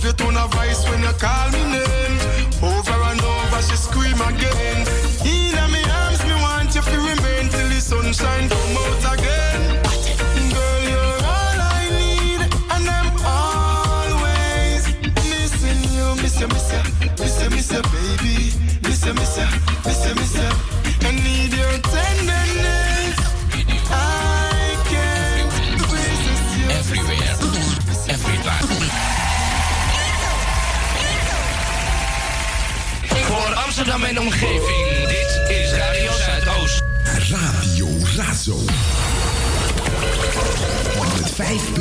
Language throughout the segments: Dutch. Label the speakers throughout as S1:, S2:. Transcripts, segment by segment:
S1: Love your tone of voice when you call me name. Over and over, she scream again. In my arms, me want you to remain till the sunshine come out again.
S2: Omgeving, dit is Radio Zuidoost.
S3: Radio Razo. 105.3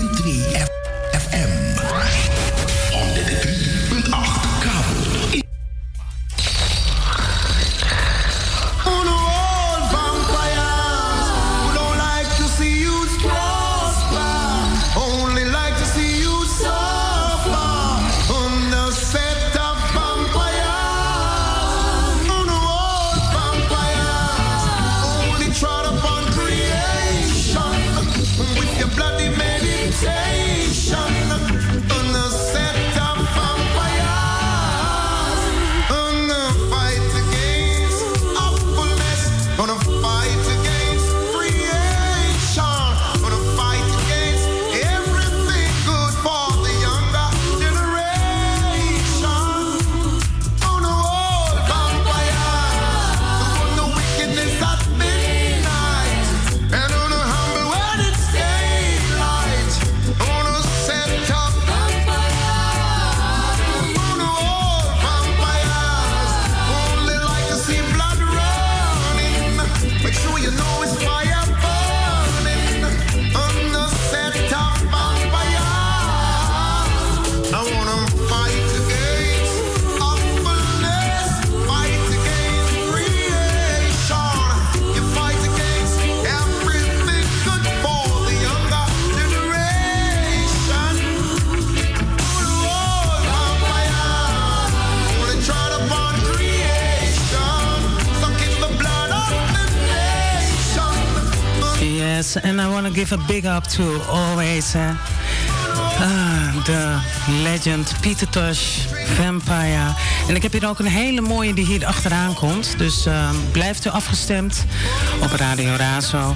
S1: to
S4: always uh, ah, the legend Peter Tosh, Vampire. En ik heb hier ook een hele mooie die hier achteraan komt. Dus uh, blijft u afgestemd op Radio Razo.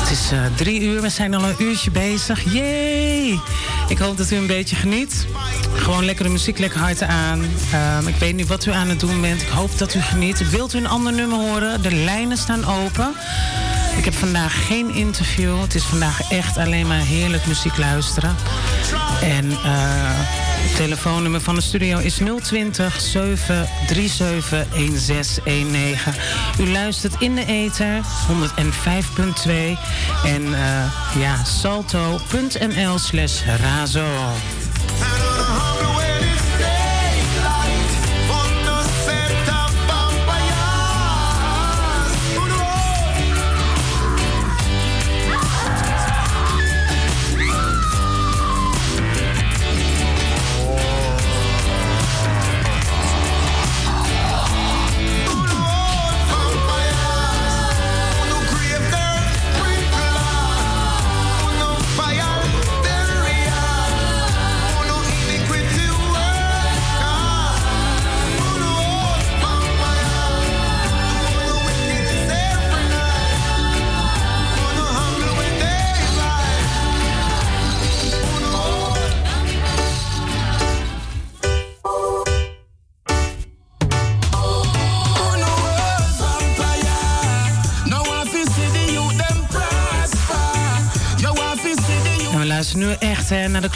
S4: Het is uh, drie uur, we zijn al een uurtje bezig. Yay! Ik hoop dat u een beetje geniet. Gewoon lekkere muziek, lekker hard aan. Um, ik weet niet wat u aan het doen bent. Ik hoop dat u geniet. Wilt u een ander nummer horen? De lijnen staan open. Ik heb vandaag geen interview. Het is vandaag echt alleen maar heerlijk muziek luisteren. En uh, het telefoonnummer van de studio is 020 737 1619. U luistert in de ether 105.2 en uh, ja, salto.nl slash razo.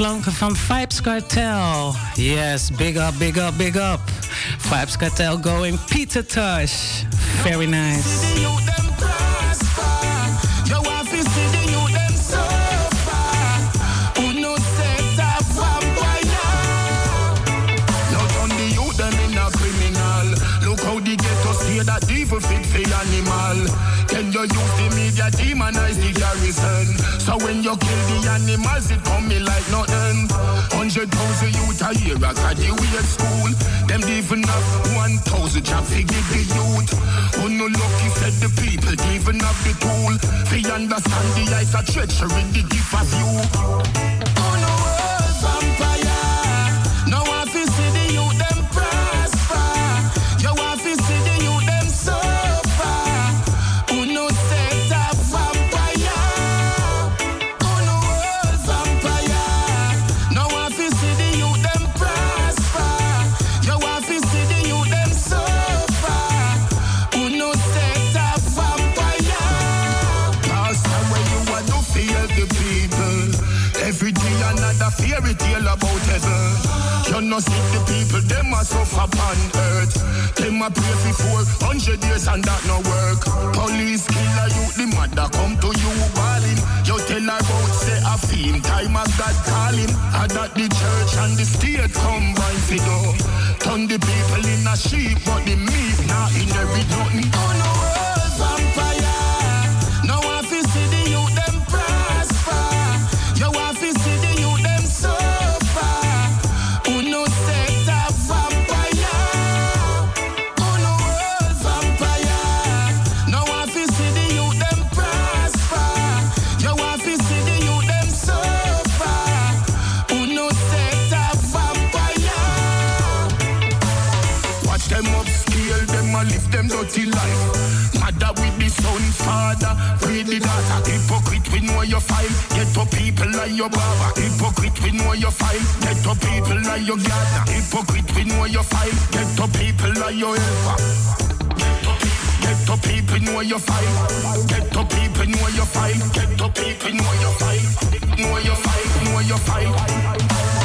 S4: Klanken van Vibes Cartel. Yes, big up, big up, big up. Vibes Cartel going Peter Tosh. Very nice.
S5: That evil fit for animal. Can you use the media demonize the garrison? So when you kill the animals, it come me like nothing. Hundred thousand youth a year at graduate school. Them even have one thousand job to give the youth. Who no lucky said the people even have the tool. They understand the eyes of treachery, the gift of you. Them a pray for 400 years and that no work. Police killer you, the mother come to you balling. You tell her about say a fiend, time of God calling. And that the church and the state combine for do. Turn the people in a sheep, but the meat not inherit nothing. Oh no, father, free the daughter. Hypocrite, we know your file. Get up people like your barber. Hypocrite, we know your file. Get up people like your gardener. Hypocrite, we know your file. Get up people like your helper. Get up people know your file. Get up people know your file. Get up people know your file. Know your file. Know your file.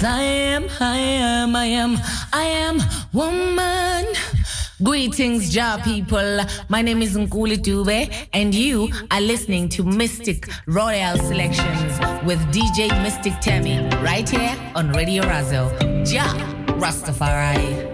S6: Yes, I am. I am, I am, I am woman. Greetings, Ja people. My name is Nkuli Dube, and you are listening to Mystic Royal Selections with DJ Mystic Tammy right here on Radio Razo. Ja Rastafari.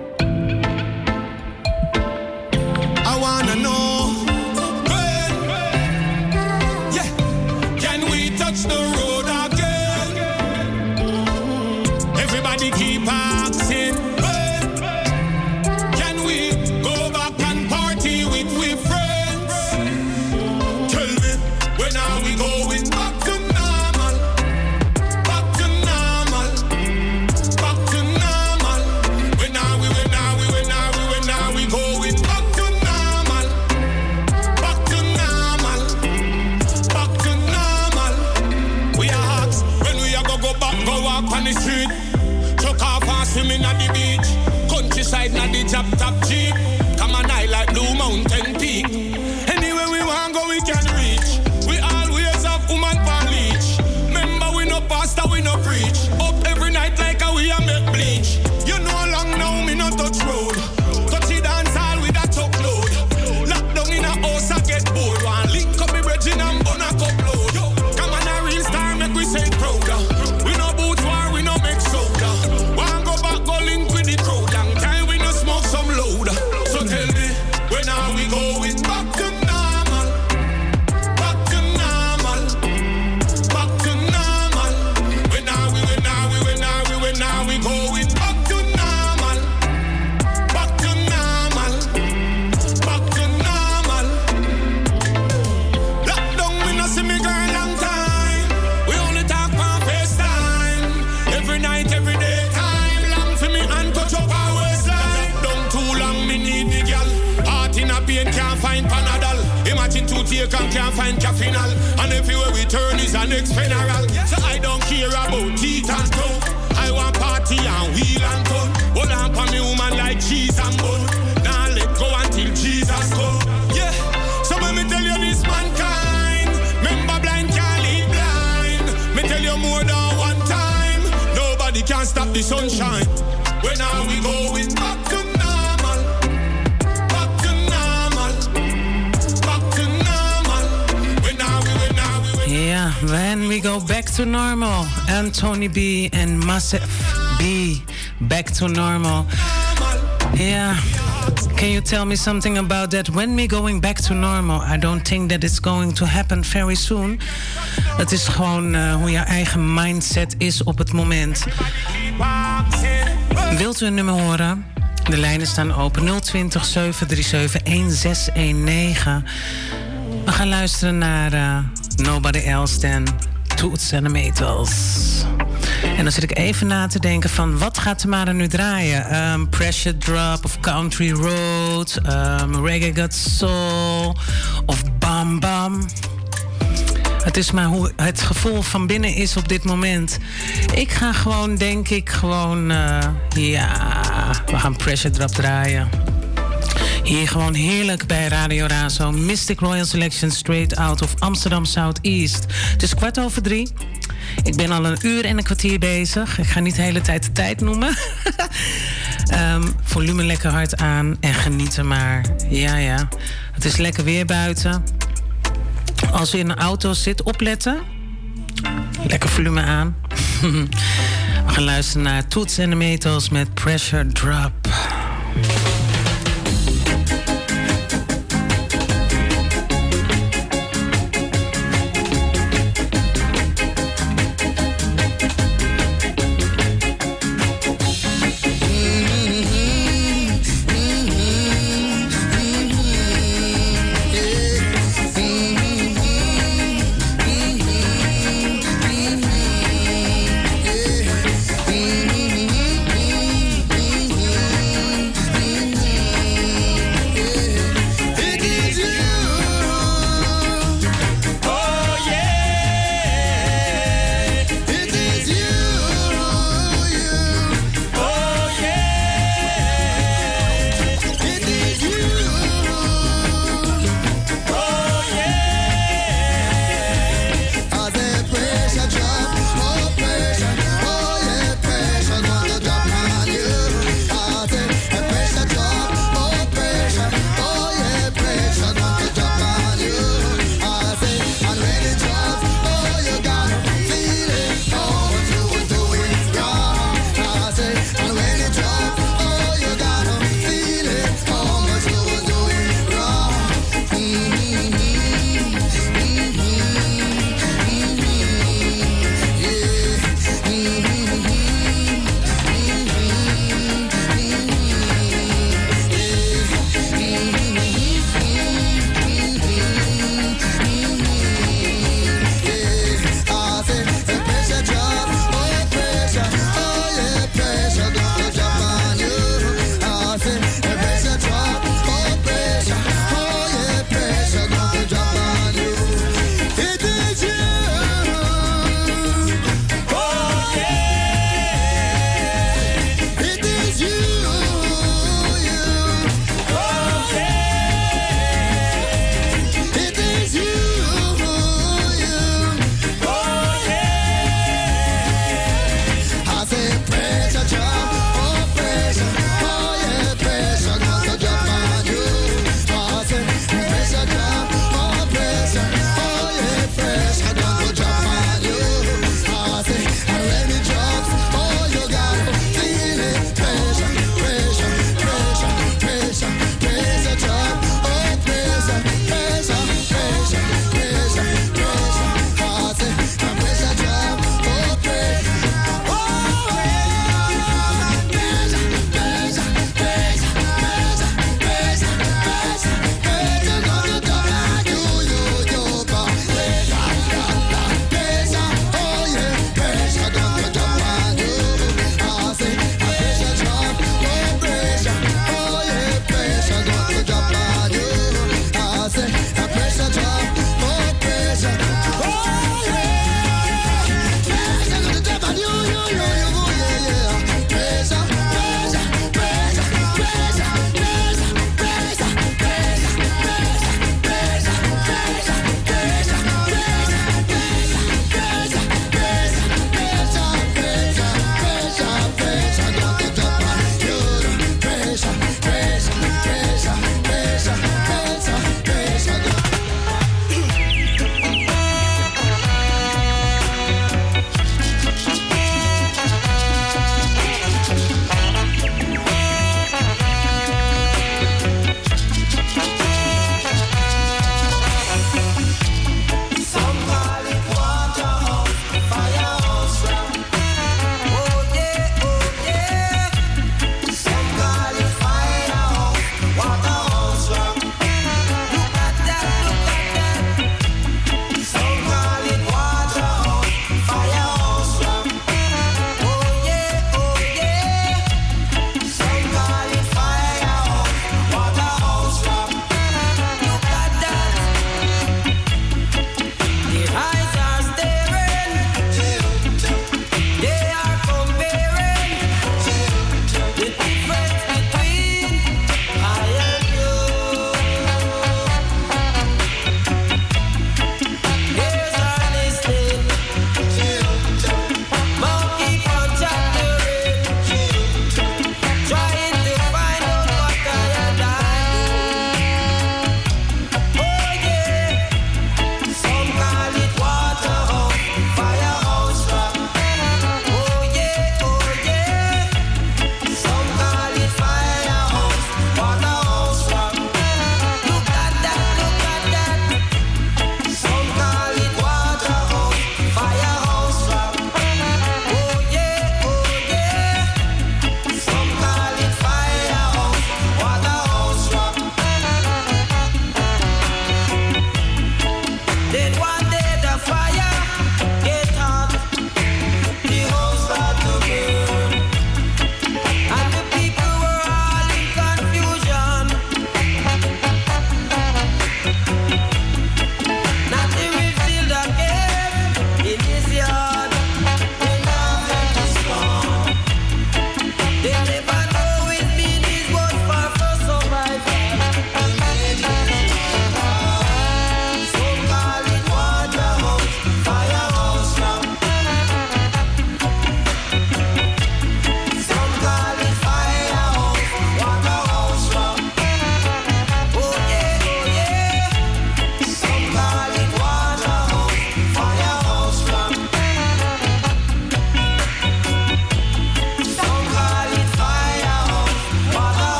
S1: Back to normal.
S4: Anthony B en Massive B. Back to normal. Yeah. Can you tell me something about that? When we going back to normal? I don't think that it's going to happen very soon. Het is gewoon eh, hoe je eigen mindset is op het moment. Wilt u een nummer horen? De lijnen staan open 020 737 1619. We gaan luisteren naar eh, Nobody Else Than Toots and the Maytals. En dan zit ik even na te denken van wat gaat Tamara nu draaien? Ehm, Pressure Drop of Country Road, ehm, Reggae Got Soul of Bam Bam. Het is maar hoe het gevoel van binnen is op dit moment. Ik ga gewoon, denk ik, gewoon... eh, ja, we gaan Pressure Drop draaien. Hier gewoon heerlijk bij Radio Razo. Mystic Royal Selection straight out of Amsterdam Southeast. Het is kwart over drie. Ik ben al een uur en een kwartier bezig. Ik ga niet de hele tijd de tijd noemen. Ehm, volume lekker hard aan en genieten maar. Ja, ja. Het is lekker weer buiten. Als je in een auto zit, opletten. Lekker volume aan. We gaan luisteren naar Toets en de Metals met Pressure Drop.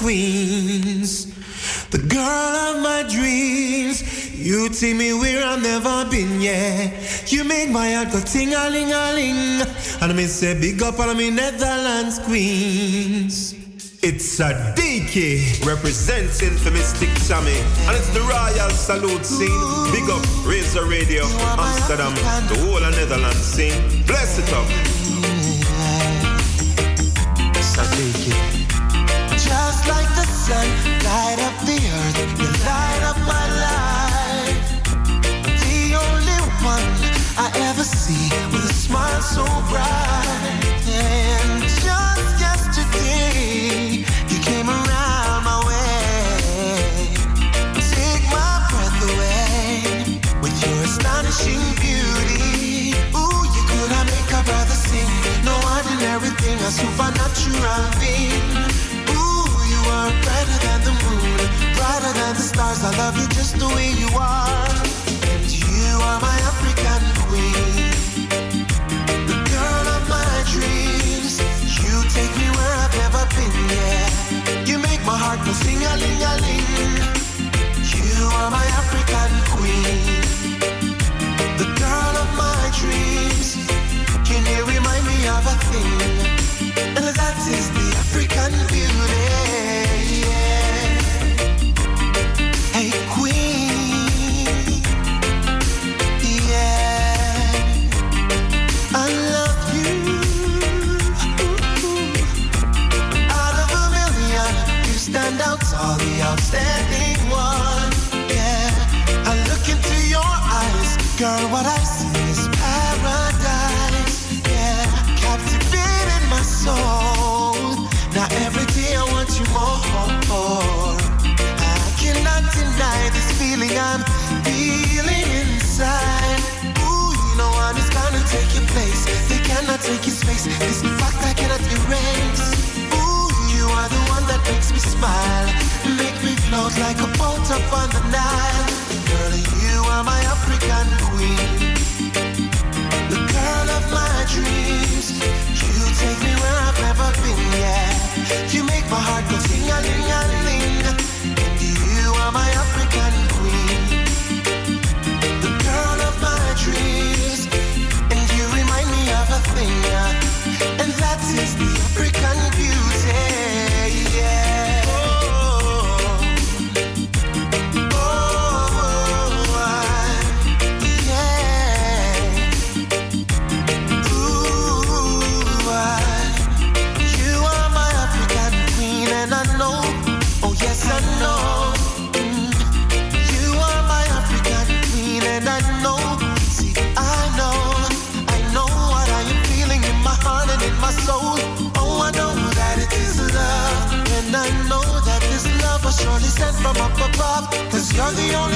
S7: Queens. The girl of my dreams. You take me where I've never been, yeah. You make my heart go ting a ling a ling. And me say big up all me Netherlands queens. It's a DK representing for Mystic Sammy. And it's the Royal Salute scene. Big up Razor Radio, Amsterdam, the whole of Netherlands scene. Bless it up.
S8: Like the sun, light up the earth, you light up my life. The only one I ever see with a smile so bright. And just yesterday, you came around my way. Take my breath away with your astonishing beauty. Ooh, you could have make a brother sing. No ordinary thing, a supernatural being. Brighter than the moon, brighter than the stars. I love you just the way you are. And you are my African queen, the girl of my dreams. You take me where I've never been, yeah. You make my heart go sing a ling a ling. You are my African the outstanding one. Yeah. I look into your eyes, girl. What I see is paradise. Yeah. Captivated my soul. Now every day I want you more. I cannot deny this feeling I'm feeling inside. Ooh, you know one is gonna take your place. They cannot take your space. This fact I cannot erase. Ooh, you are the one that makes me smile. Float like a boat up on the Nile. Girl, you are my African the only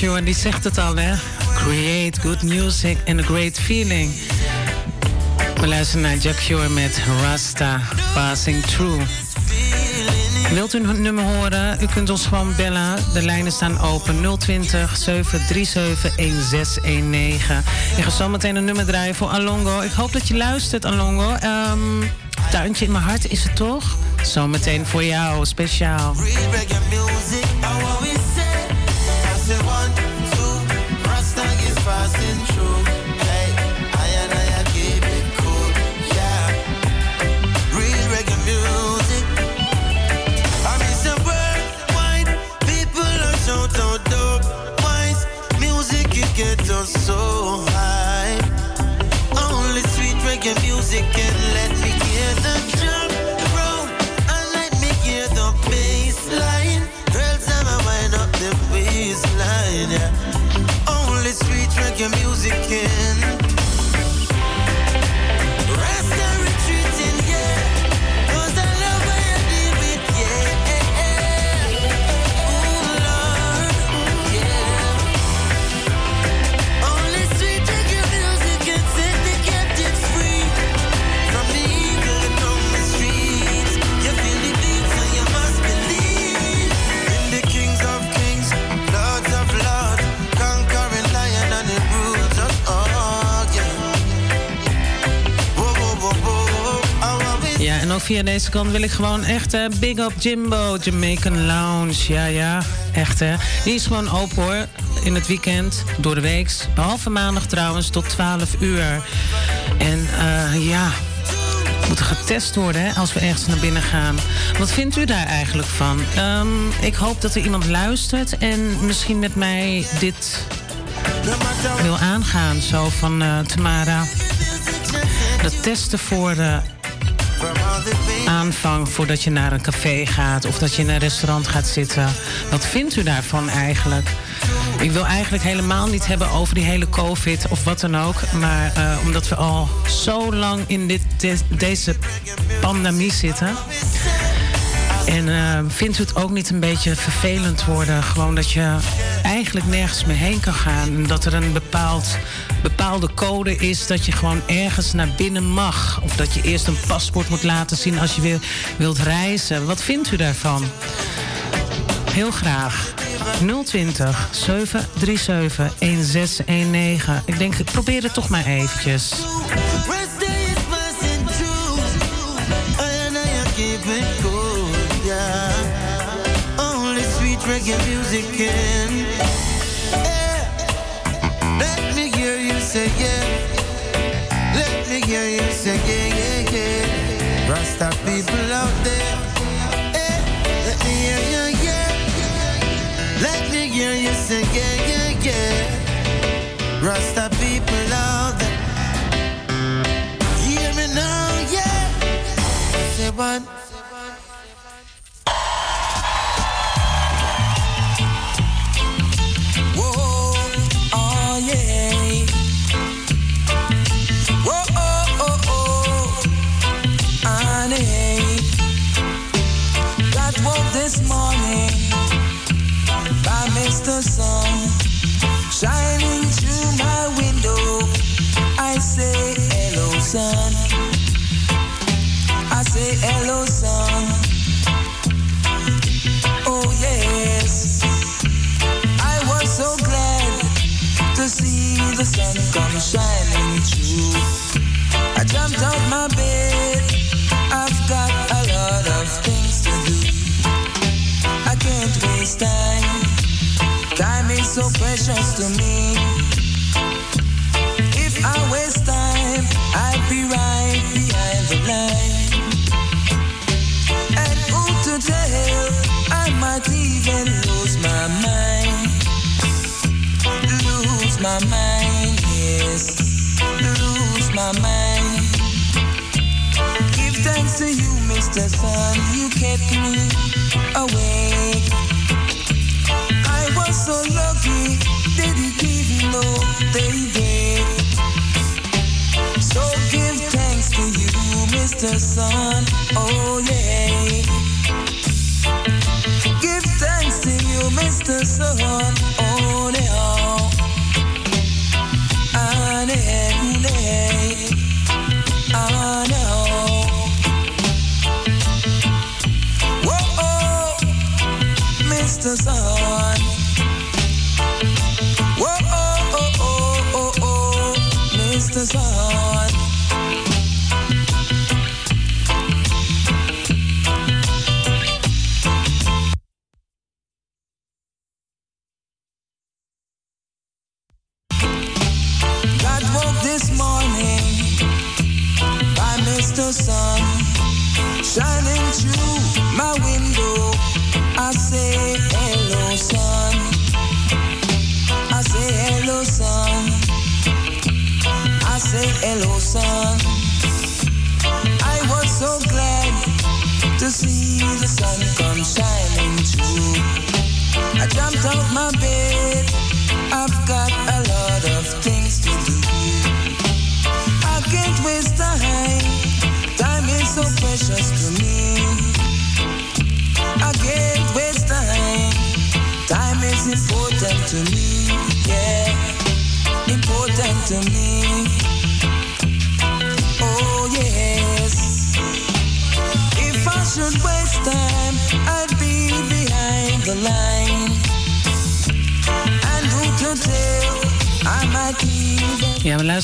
S4: Cure, die zegt het al, hè? Create good music and a great feeling. We luisteren naar Jack Cure met Rasta Passing Through. Wilt u een nummer horen? U kunt ons gewoon bellen. De lijnen staan open 020 737 1619. Ik ga zo meteen een nummer draaien voor Alongo. Ik hoop dat je luistert, Alongo. Um, tuintje in mijn hart is het toch? Zometeen voor jou, speciaal. music and via deze kant wil ik gewoon echt uh, big up Jimbo, Jamaican Lounge. Ja, ja, echt hè. Die is gewoon open hoor, in het weekend, door de week. Behalve maandag trouwens, tot 12 uur. En uh, ja, moet getest worden hè, als we ergens naar binnen gaan. Wat vindt u daar eigenlijk van? Um, ik hoop dat er iemand luistert en misschien met mij dit wil aangaan. Zo van Tamara. Dat testen voor de aanvang voordat je naar een café gaat of dat je in een restaurant gaat zitten. Wat vindt u daarvan eigenlijk? Ik wil eigenlijk helemaal niet hebben over die hele COVID of wat dan ook. Maar uh, omdat we al zo lang in dit, deze pandemie zitten. En uh, vindt u het ook niet een beetje vervelend worden? Gewoon dat je eigenlijk nergens meer heen kan gaan. Dat er een bepaald, bepaalde code is dat je gewoon ergens naar binnen mag. Of dat je eerst een paspoort moet laten zien als je weer wilt reizen. Wat vindt u daarvan? Heel graag. 020 737 1619. Ik denk, ik probeer het toch maar eventjes. Reggae music in. Yeah. Let me hear you say yeah. Let me hear you say yeah, yeah, yeah. Rasta people out there. Yeah. Let me hear you, yeah. Let me hear you say yeah, yeah, yeah. Rasta people out there. Hear me now, yeah. Say one. Sun. I say hello, sun. Oh yes, I was so glad to see the sun come shining through. I jumped out my bed. I've got a lot of things to do. I can't waste time Time is so precious to me. If I waste Mr. Sun. You kept me awake I was so lucky, didn't even know they did. So give thanks to you, Mr. Sun. Oh yeah. Give thanks to you, Mr. Sun. Oh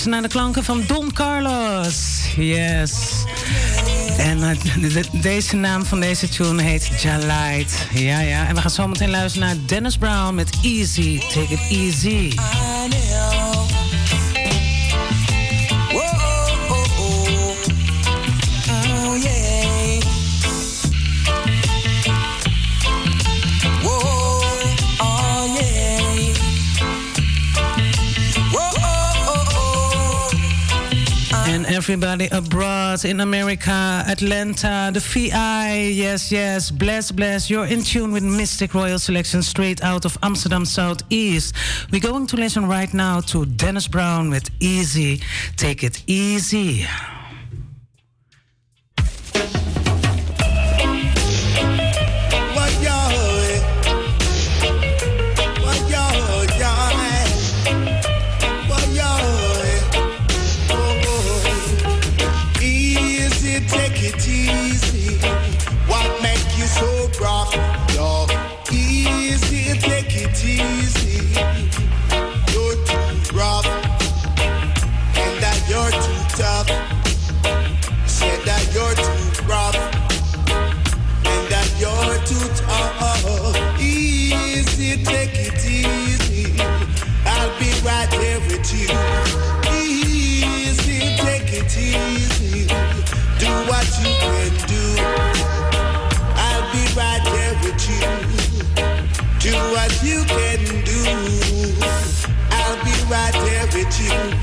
S5: naar de klanken van Don Carlos. Yes. En uh, deze naam van deze tune heet Jalite. Ja, ja. En we gaan zo meteen luisteren naar Dennis Brown met Easy. Take it easy. Everybody abroad in America, Atlanta, the VI. Yes, yes. Bless, bless. You're in tune with Mystic Royal Selection straight out of Amsterdam Southeast. We're going to listen right now to Dennis Brown with Easy. Take it easy.
S9: cheating.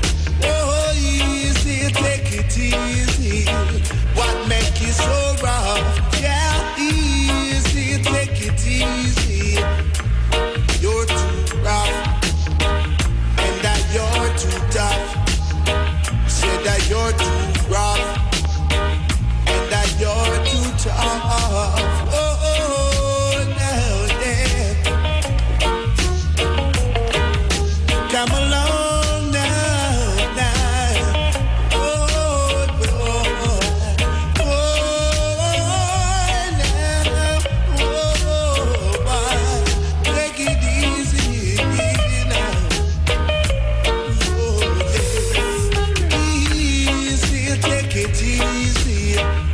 S9: easy.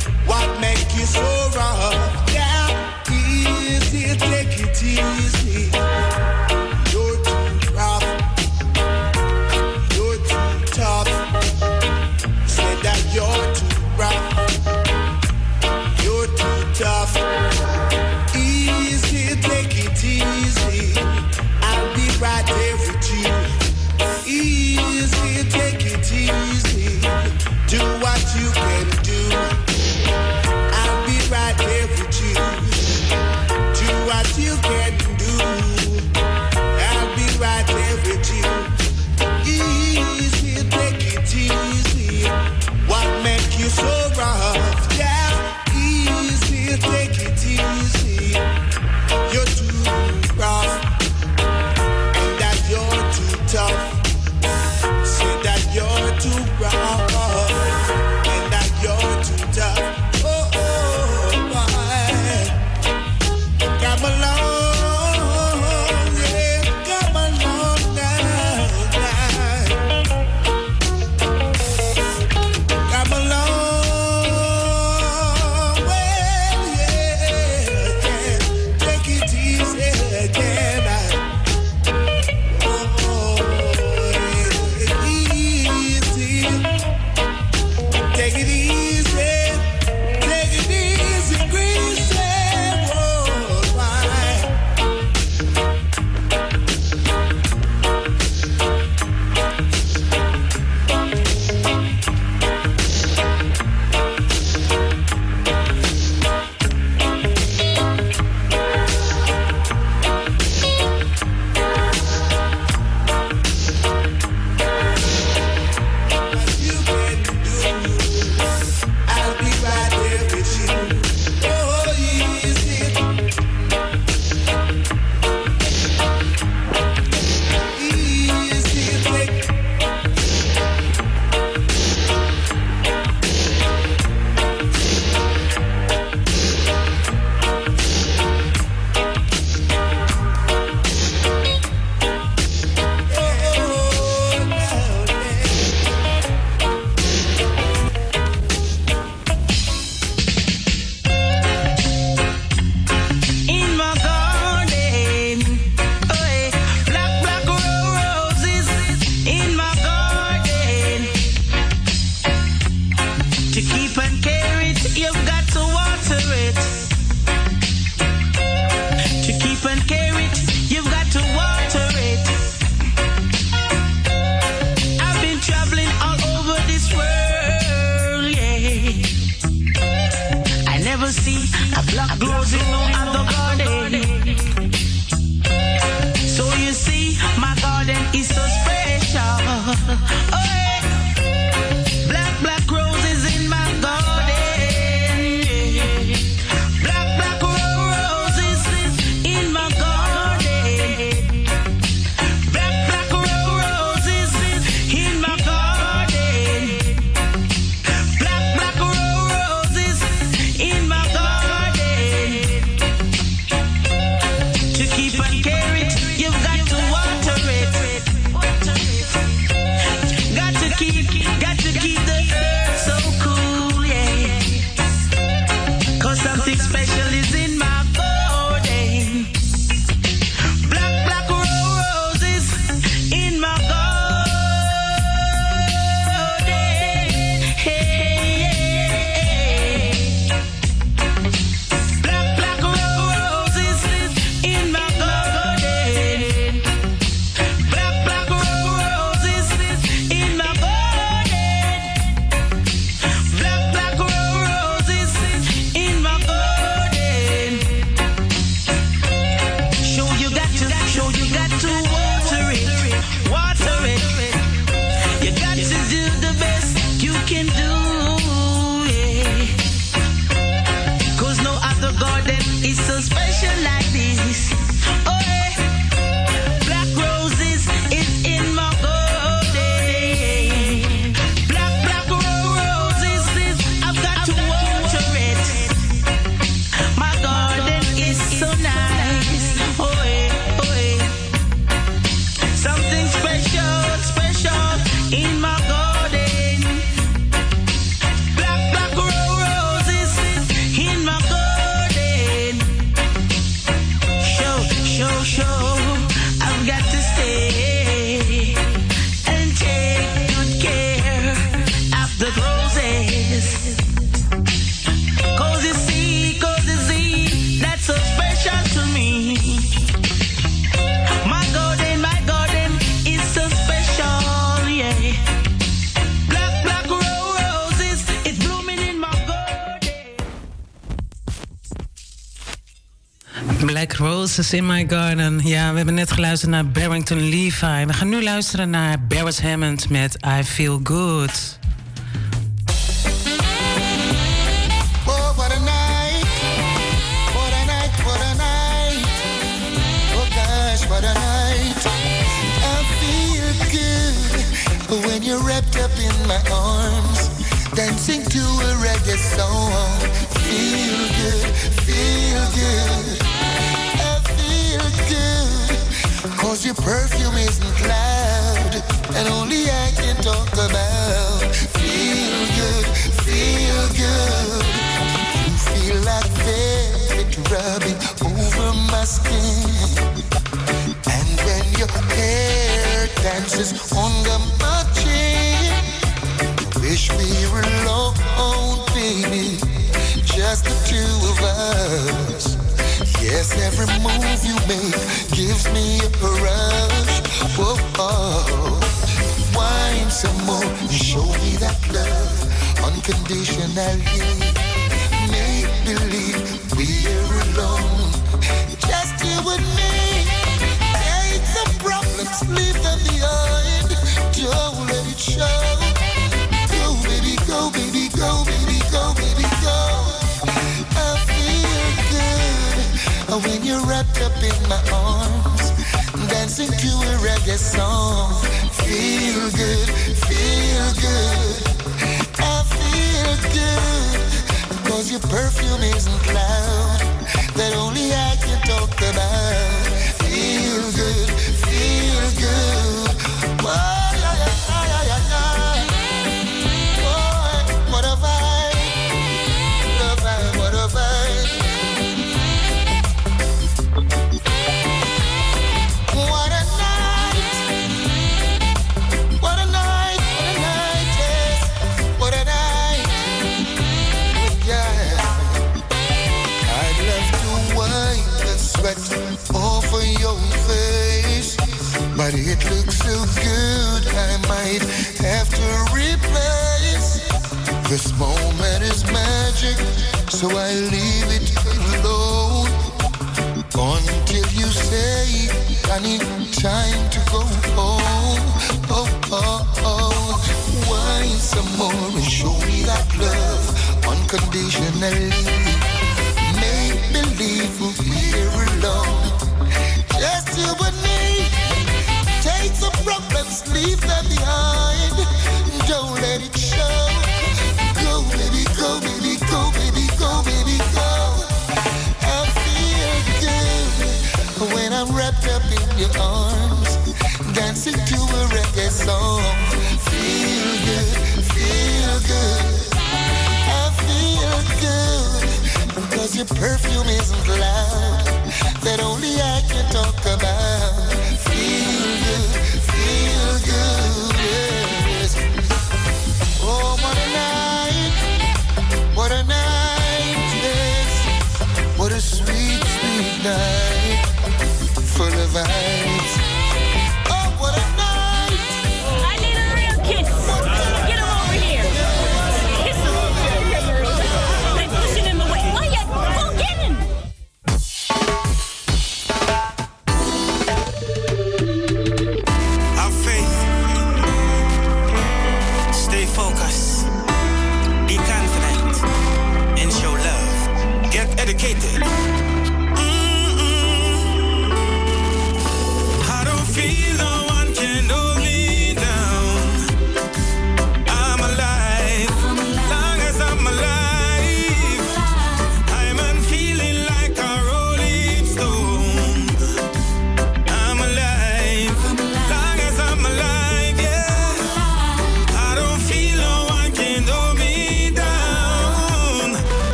S9: In My Garden. Ja, we hebben net geluisterd naar Barrington Levi. We gaan nu luisteren naar Barrett Hammond met I Feel Good.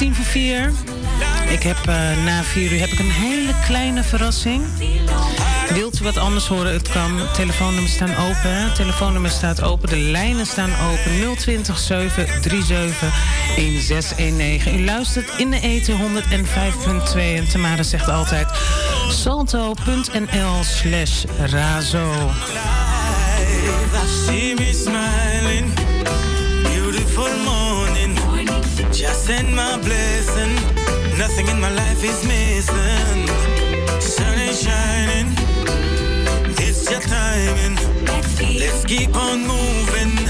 S3: Tien voor vier. Ik heb uh, na vier uur heb ik een hele kleine verrassing. Wilt u wat anders horen? Het kan. Telefoonnummers staan open. Telefoonnummer staat open. De lijnen staan open. 020 737 1619. U luistert in de eten 105.2. En Tamara zegt altijd salto.nl slash razo.
S10: Just send my blessing. Nothing in my life is missing. Sun is shining. It's your timing. Let's keep on moving.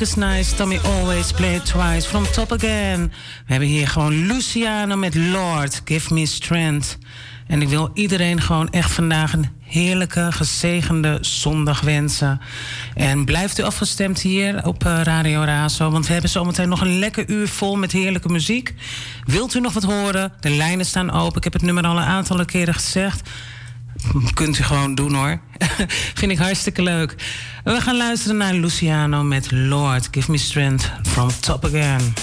S3: Music is nice, Tommy always play twice. From top again. We hebben hier gewoon Luciano met Lord, Give Me Strength. En ik wil iedereen gewoon echt vandaag een heerlijke, gezegende zondag wensen. En blijft u afgestemd hier op eh, Radio Razo. Want we hebben zometeen nog een lekker uur vol met heerlijke muziek. Wilt u nog wat horen? De lijnen staan open. Ik heb het nummer al een aantal keren gezegd. Kunt u gewoon doen hoor. Vind ik hartstikke leuk. We gaan luisteren naar Luciano met Lord, Give Me Strength from Top Again.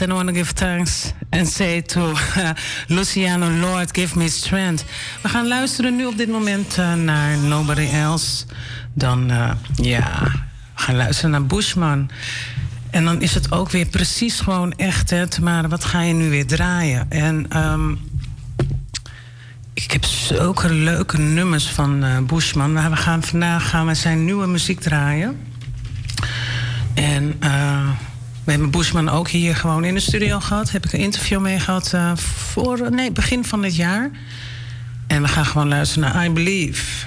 S11: En and I
S3: want to give thanks and say to Luciano, Lord, give me strength. We gaan luisteren nu op dit moment eh, naar Nobody Else. Dan, eh, ja, we gaan luisteren naar Bushman. En dan is het ook weer precies gewoon echt, hè, Maar wat ga je nu weer draaien? En ehm, ik heb zulke leuke nummers van eh, Bushman. Maar we gaan vandaag gaan we zijn nieuwe muziek draaien. We hebben Boesman ook hier gewoon in de studio gehad. Heb ik een interview mee gehad eh, voor, nee, begin van dit jaar. En we gaan gewoon luisteren naar I Believe.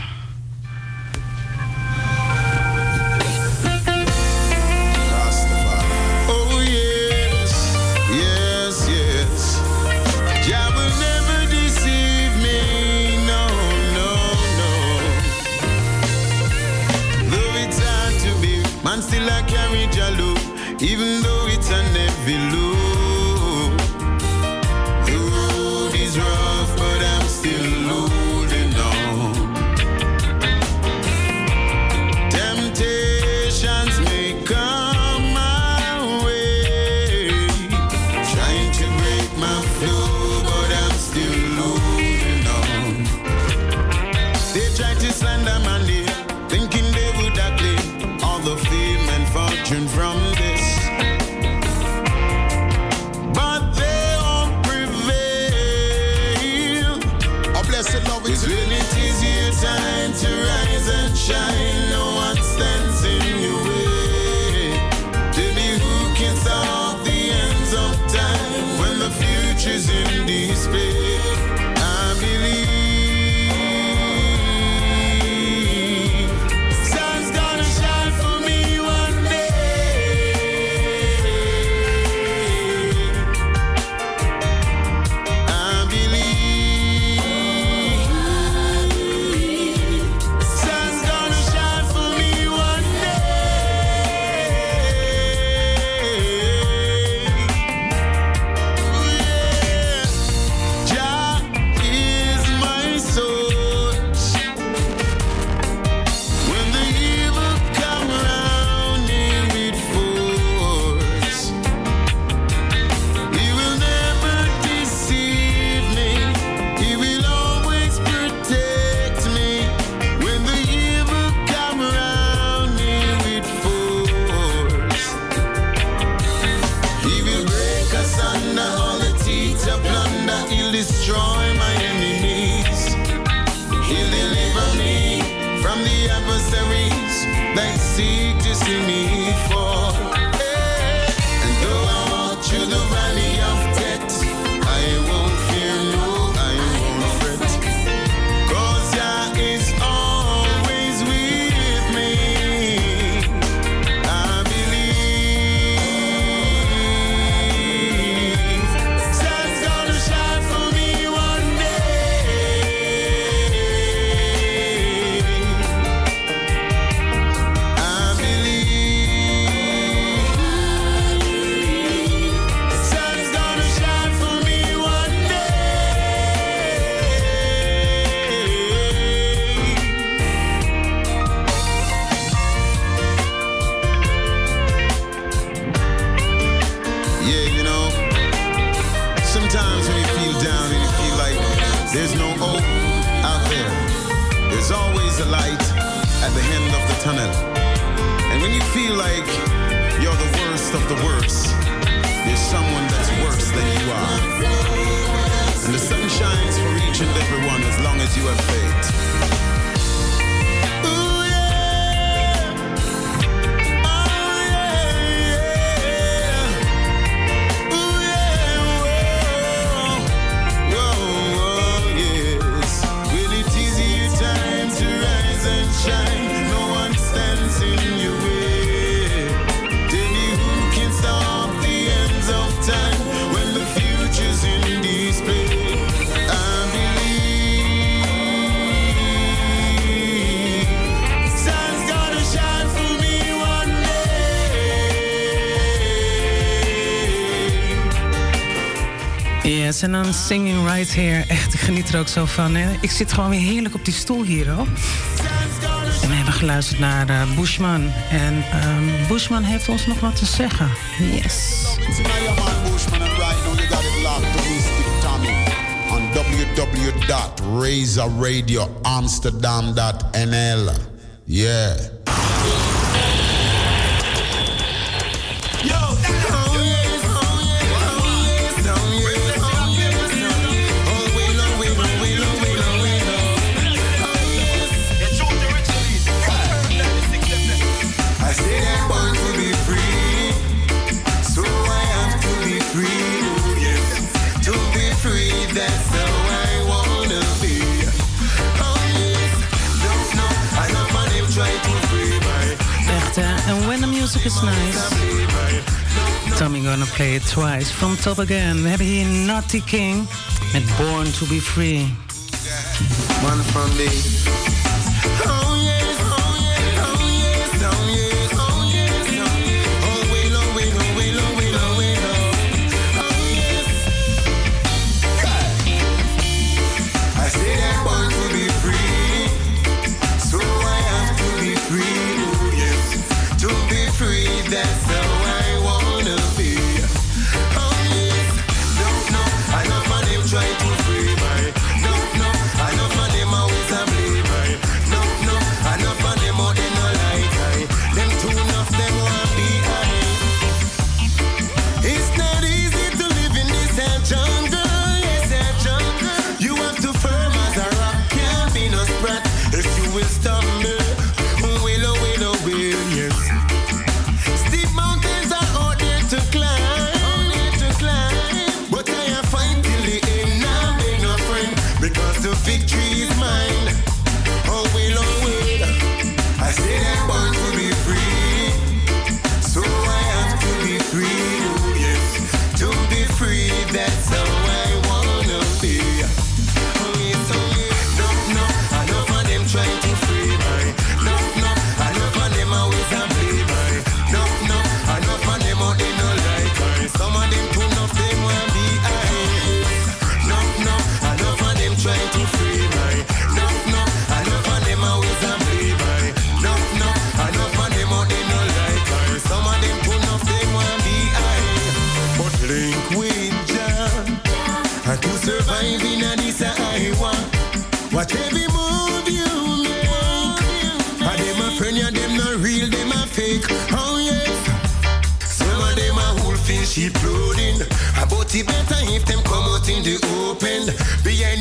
S4: heer. Echt, ik geniet er ook zo van. Ik zit gewoon weer heerlijk op die stoel hier, hoor. En we hebben geluisterd naar eh, Bushman. En um, Bushman heeft ons nog wat te zeggen. Yes.
S12: Yeah.
S4: music is nice. Tommy gonna play it twice from top again. We Naughty King and Born to be Free.
S3: One from me.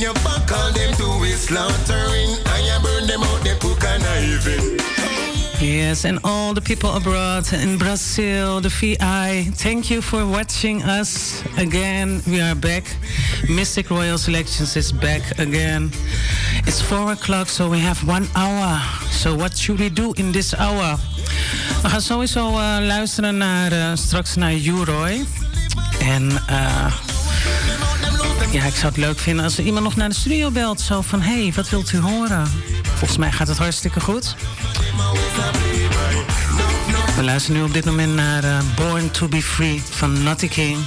S3: all them is slaughtering. Burn them out, they cook and even.
S4: Yes, and all the people abroad in Brazil, the VI, thank you for watching us again. We are back. Mystic Royal Selections is back again. It's four o'clock, so we have one hour. So what should we do in this hour? Uh, we gaan sowieso uh, luisteren naar uh, straks naar Uroy. En uh, ja, ik zou het leuk vinden als er iemand nog naar de studio belt. Zo van, hé, hey, wat wilt u horen? Volgens mij gaat het hartstikke goed. We luisteren nu op dit moment naar eh, Born to be Free van Naughty King.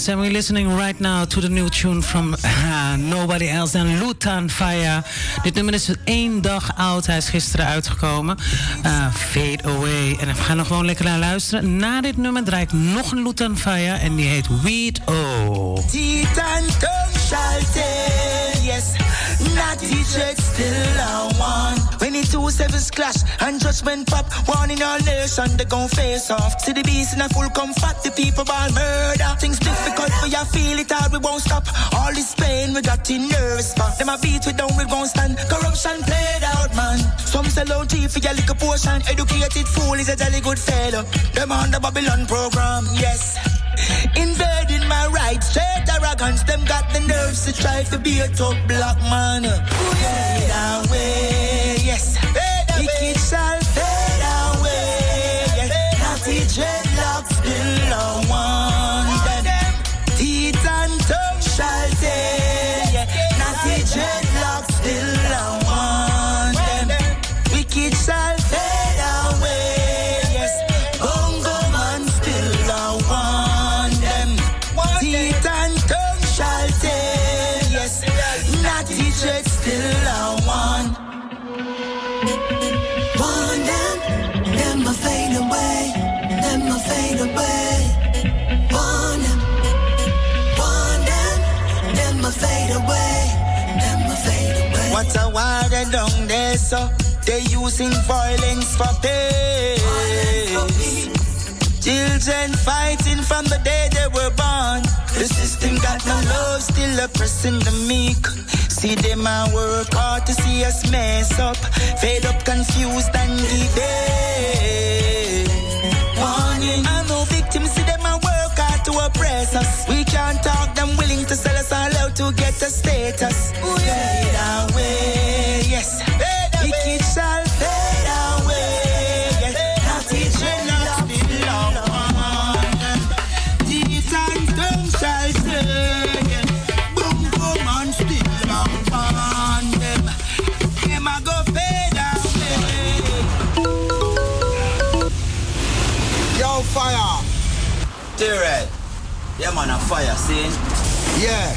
S3: Yes,
S13: and we're
S4: listening right now to the new tune from uh, Nobody Else than Lutan Faya. Dit nummer is één dag oud. Hij is gisteren uitgekomen. Uh, fade Away. En we gaan nog gewoon lekker naar luisteren. Na dit nummer draait nog een Lutan Faya en die heet Weed O.
S14: Titan Yes, not still on. When the two sevens clash and judgment pop, one in all nation, they gon' face off. See the beast in a full comfort, the people by murder. Things difficult, but a feel it out, we won't stop. All this pain we got in nerves, man. Them a beat we down, we gon' stand. Corruption played out, man. Some sell out cheap for your a portion. Educated fool is a jolly good fellow. Them on the Babylon program, yes. Invading my rights, straight arrogance. Them got the nerves to try to be a top black man. Ooh, yeah. Way Kiki Sal. So they using violence for pay. Children fighting from the day they were born. The system got no love, still oppressing the meek. See them a work hard to see us mess up. Fed up, confused, and in. Warning, I know victims see them a work hard to oppress us. We can't talk them willing to sell us all out to get a status. Fade away, Red. Yeah, man, a fire, see?
S15: Yeah.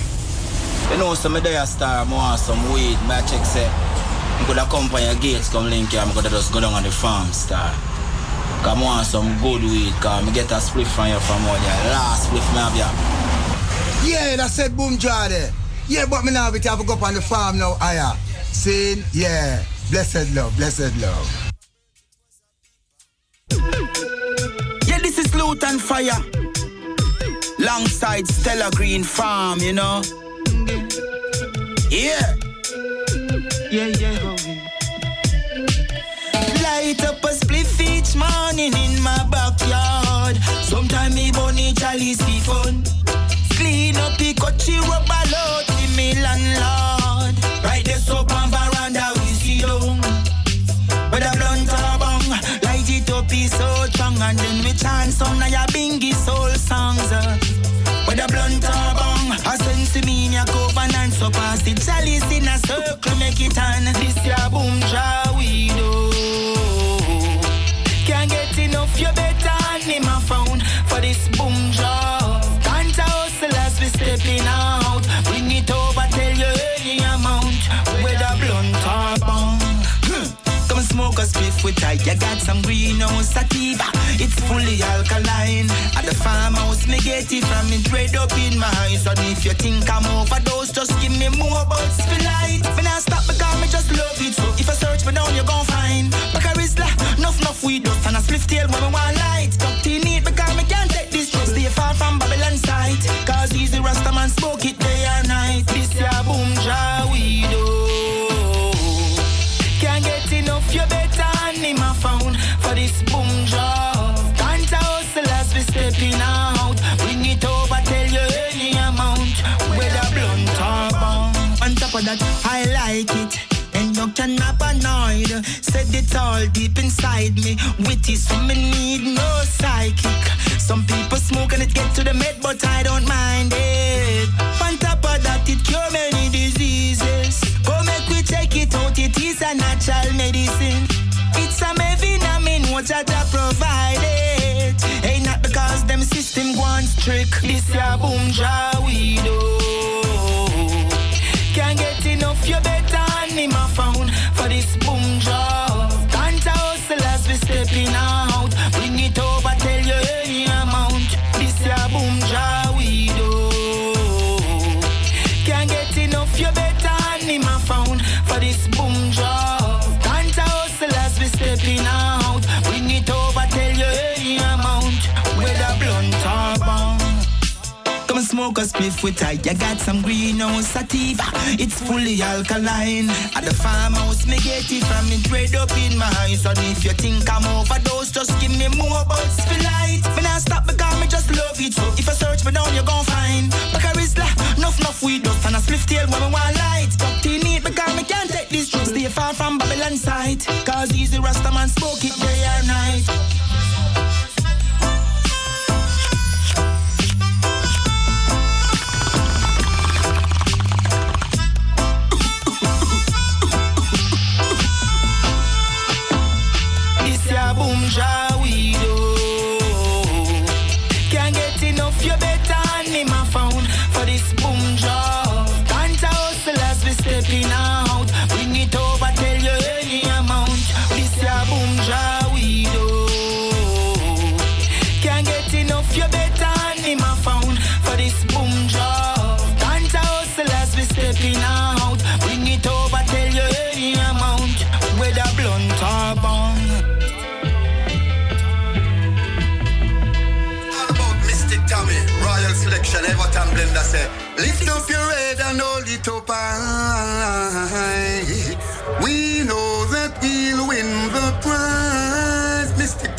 S14: You know, some of the star, I want some weed. My check say, I could have come by your gates, come link here, I could have just go down on the farm, star. Come on, want some good weed, come get a split from you from all your last split me have ya.
S15: Yeah, that said boom jar there. Yeah, but me now we have to go up on the farm now, aya. Uh, Saying, yeah. Blessed love, blessed love.
S14: Yeah, this is Loot and Fire. Longside Stella Green Farm, you know. Yeah. Yeah, yeah. Light up a spliff each morning in my backyard. Sometime me bunny chalice be fun. Clean up the coachy rubber and then we chant some of your bingy soul songs. uh. With a blunt or bong, I sense me in your covenant so pass the chalice in a circle make it on. This your boom draw we do. Can't get enough, you better a spliff with tight. You got some greenhouse sativa. It's fully alkaline. At the farmhouse, me get it from it red up in my eyes. And if you think I'm overdose, just give me more for light. When I stop because me just love it. So if I search me down, you gon' find. Back a wrist enough, enough weed dust and a spliff tail when me want light. In it because me can't take this. Stay far from Babylon sight. Cause easy Rasta man smoke it day that, I like it. And you can paranoid. Said it all deep inside me. Witty, so me need no psychic. Some people smoke and it get to the med, but I don't mind it. On top of that, it cure many diseases. Go make we check it out, it is a natural medicine. It's a vitamin, what I provide it. Ain't not because them system wants trick. This ya boom jaw we do. smoke a spliff with her. You got some greenhouse sativa, it's fully alkaline. At the farmhouse, me get it from it Red up in my eyes. So if you think I'm overdose, just give me more buds for light. When I stop because me just love it. So if you search me down, you gon' gonna find. Bacaris la, enough, we weed dust and a spliff tail when we want light. Talk to me because me can't take this drug. Stay far from Babylon side. Cause he's the Rastaman smoke it day or night.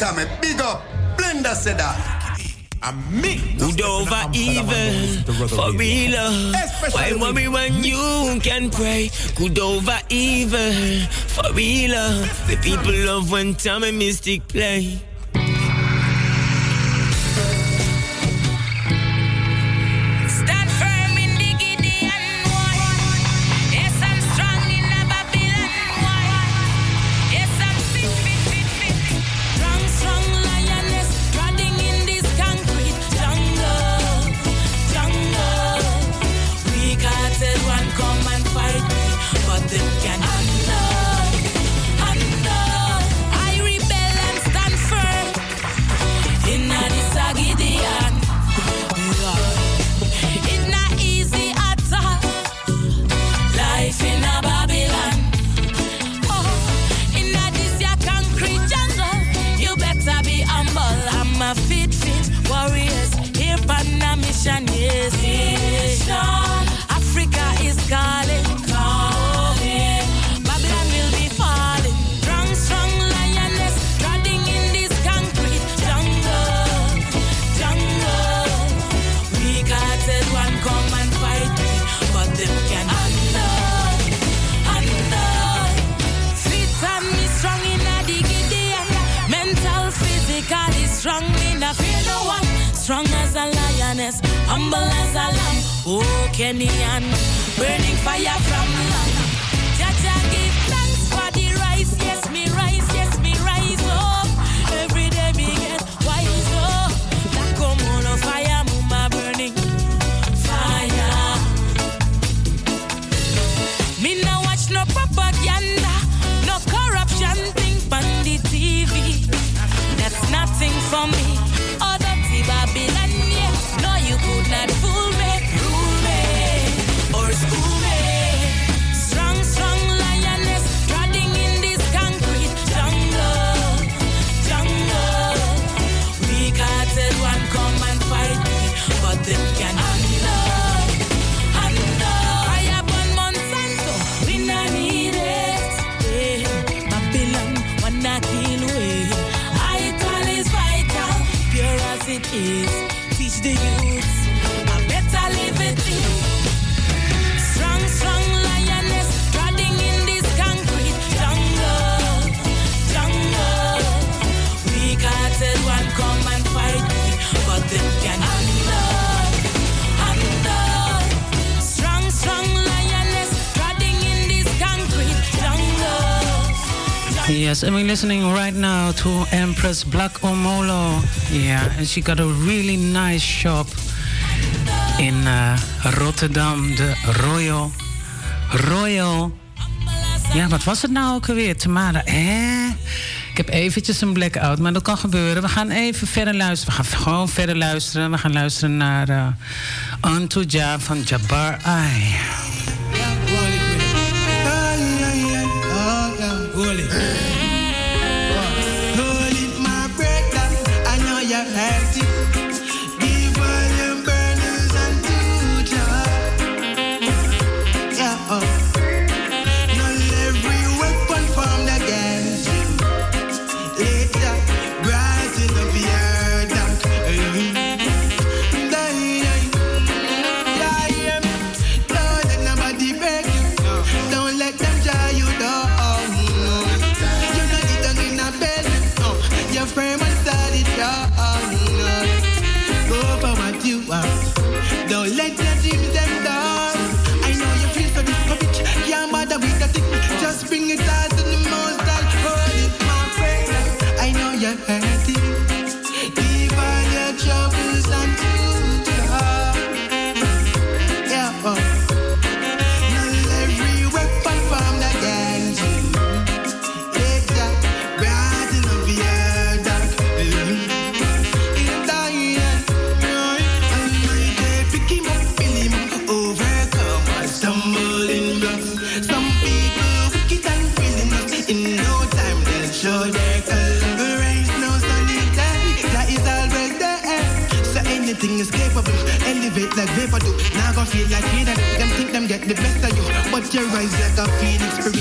S16: time. Big up. Blender said that. And me.
S17: Good over evil, for real. Uh, why me when you can pray? Good over evil, for real. Uh, the people love when time and mystic play.
S18: Yes, and
S4: we're listening right now to Empress Black Omolo. Yeah, and she got a really nice shop in uh, Rotterdam, de Royal. Royal. Ja, wat was het nou ook alweer? Tamara, eh? Ik heb eventjes een blackout, maar dat kan gebeuren. We gaan even verder luisteren. We gaan gewoon verder luisteren. We gaan luisteren naar uh, Antuja van Jabbar
S8: Eye. Your
S19: rise like a phoenix,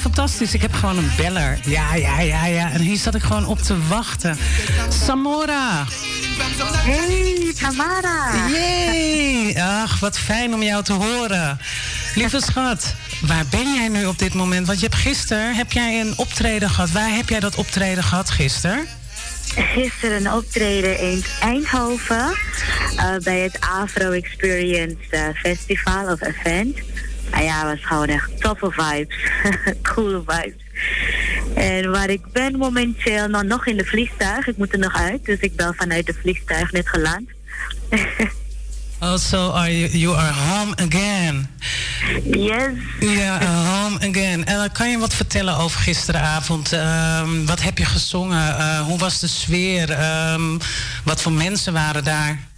S4: fantastisch. Ik heb gewoon een beller. Ja, ja, ja, ja. En hier zat ik gewoon op te wachten. Samora.
S20: Hey, Tamara.
S4: Yay. Ach, wat fijn om jou te horen. Lieve schat, waar ben jij nu op dit moment? Want je hebt gisteren heb jij een optreden gehad. Waar heb jij dat optreden gehad gisteren?
S20: Gisteren een optreden in Eindhoven eh, bij het Afro Experience eh, Festival of Event. Ah ja, was gewoon echt toffe vibes. Coole vibes. En waar ik ben momenteel nou, nog in de vliegtuig. Ik moet er nog uit, dus ik ben vanuit de vliegtuig net geland.
S4: Oh, so are you, you are home again?
S20: Yes.
S4: Ja, home again. En dan kan je wat vertellen over gisteravond? Ehm, wat heb je gezongen? Eh, hoe was de sfeer? Ehm, wat voor mensen waren daar?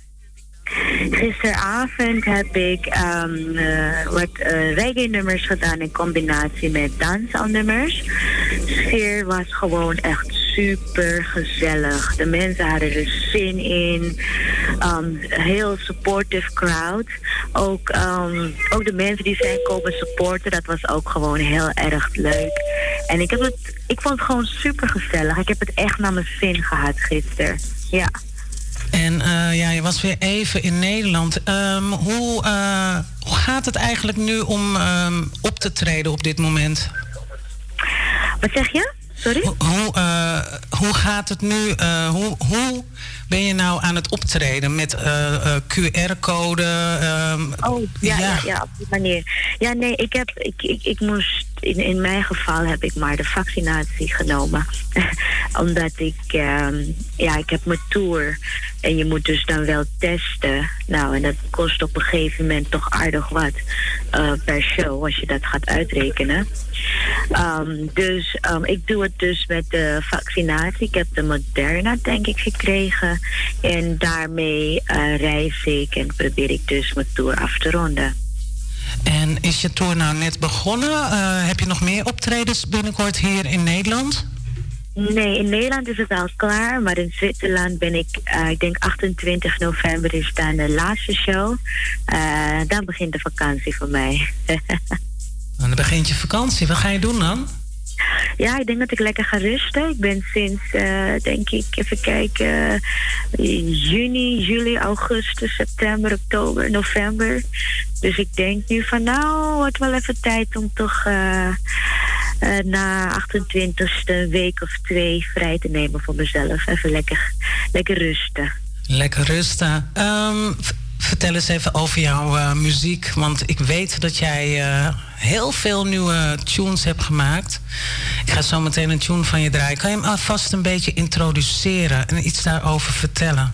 S20: Gisteravond heb ik ehm, eh, wat eh, reggae-nummers gedaan in combinatie met dansnummers. Sfeer was gewoon echt super gezellig. De mensen hadden er zin in. Um, heel supportive crowd. Ook, ehm, ook de mensen die zijn komen supporten, dat was ook gewoon heel erg leuk. En ik, heb het, ik vond het gewoon super gezellig. Ik heb het echt naar mijn zin gehad gisteren. Ja.
S4: En eh, ja, je was weer even in Nederland. Ehm, hoe, eh, hoe gaat het eigenlijk nu om ehm, op te treden op dit moment?
S20: Wat zeg je? Sorry?
S4: Hoe, hoe, eh, hoe gaat het nu? hoe, hoe ben je nou aan het optreden met QR-code? ehm,
S20: Oh, ja, ja. ja, op die manier. Ja, nee, ik heb, ik, ik, ik moest, in, in mijn geval heb ik maar de vaccinatie genomen. Omdat ik, ehm, ja, ik heb mijn tour. En je moet dus dan wel testen. Nou, en dat kost op een gegeven moment toch aardig wat eh, per show, als je dat gaat uitrekenen. Ehm, dus ehm, ik doe het dus met de vaccinatie. Ik heb de Moderna, denk ik, gekregen. En daarmee eh, reis ik en probeer ik dus mijn tour af te ronden.
S4: En is je tour nou net begonnen? Eh, heb je nog meer optredens binnenkort hier in Nederland?
S20: Nee, in Nederland is het al klaar, maar in Zwitserland ben ik, eh, ik denk 28 november is dan de laatste show. Eh, dan begint de vakantie voor mij.
S4: Dan begint je vakantie. Wat ga je doen dan?
S20: Ja, ik denk dat ik lekker ga rusten. Ik ben sinds, eh, denk ik, even kijken, juni, juli, augustus, september, oktober, november. Dus ik denk nu van nou, wordt wel even tijd om toch eh, eh, na 28ste week of twee vrij te nemen voor mezelf. Even lekker, lekker rusten.
S4: Lekker rusten. Ehm, vertel eens even over jouw eh, muziek. Want ik weet dat jij eh, heel veel nieuwe tunes hebt gemaakt. Ik ga zo meteen een tune van je draaien. Kan je hem alvast een beetje introduceren en iets daarover vertellen?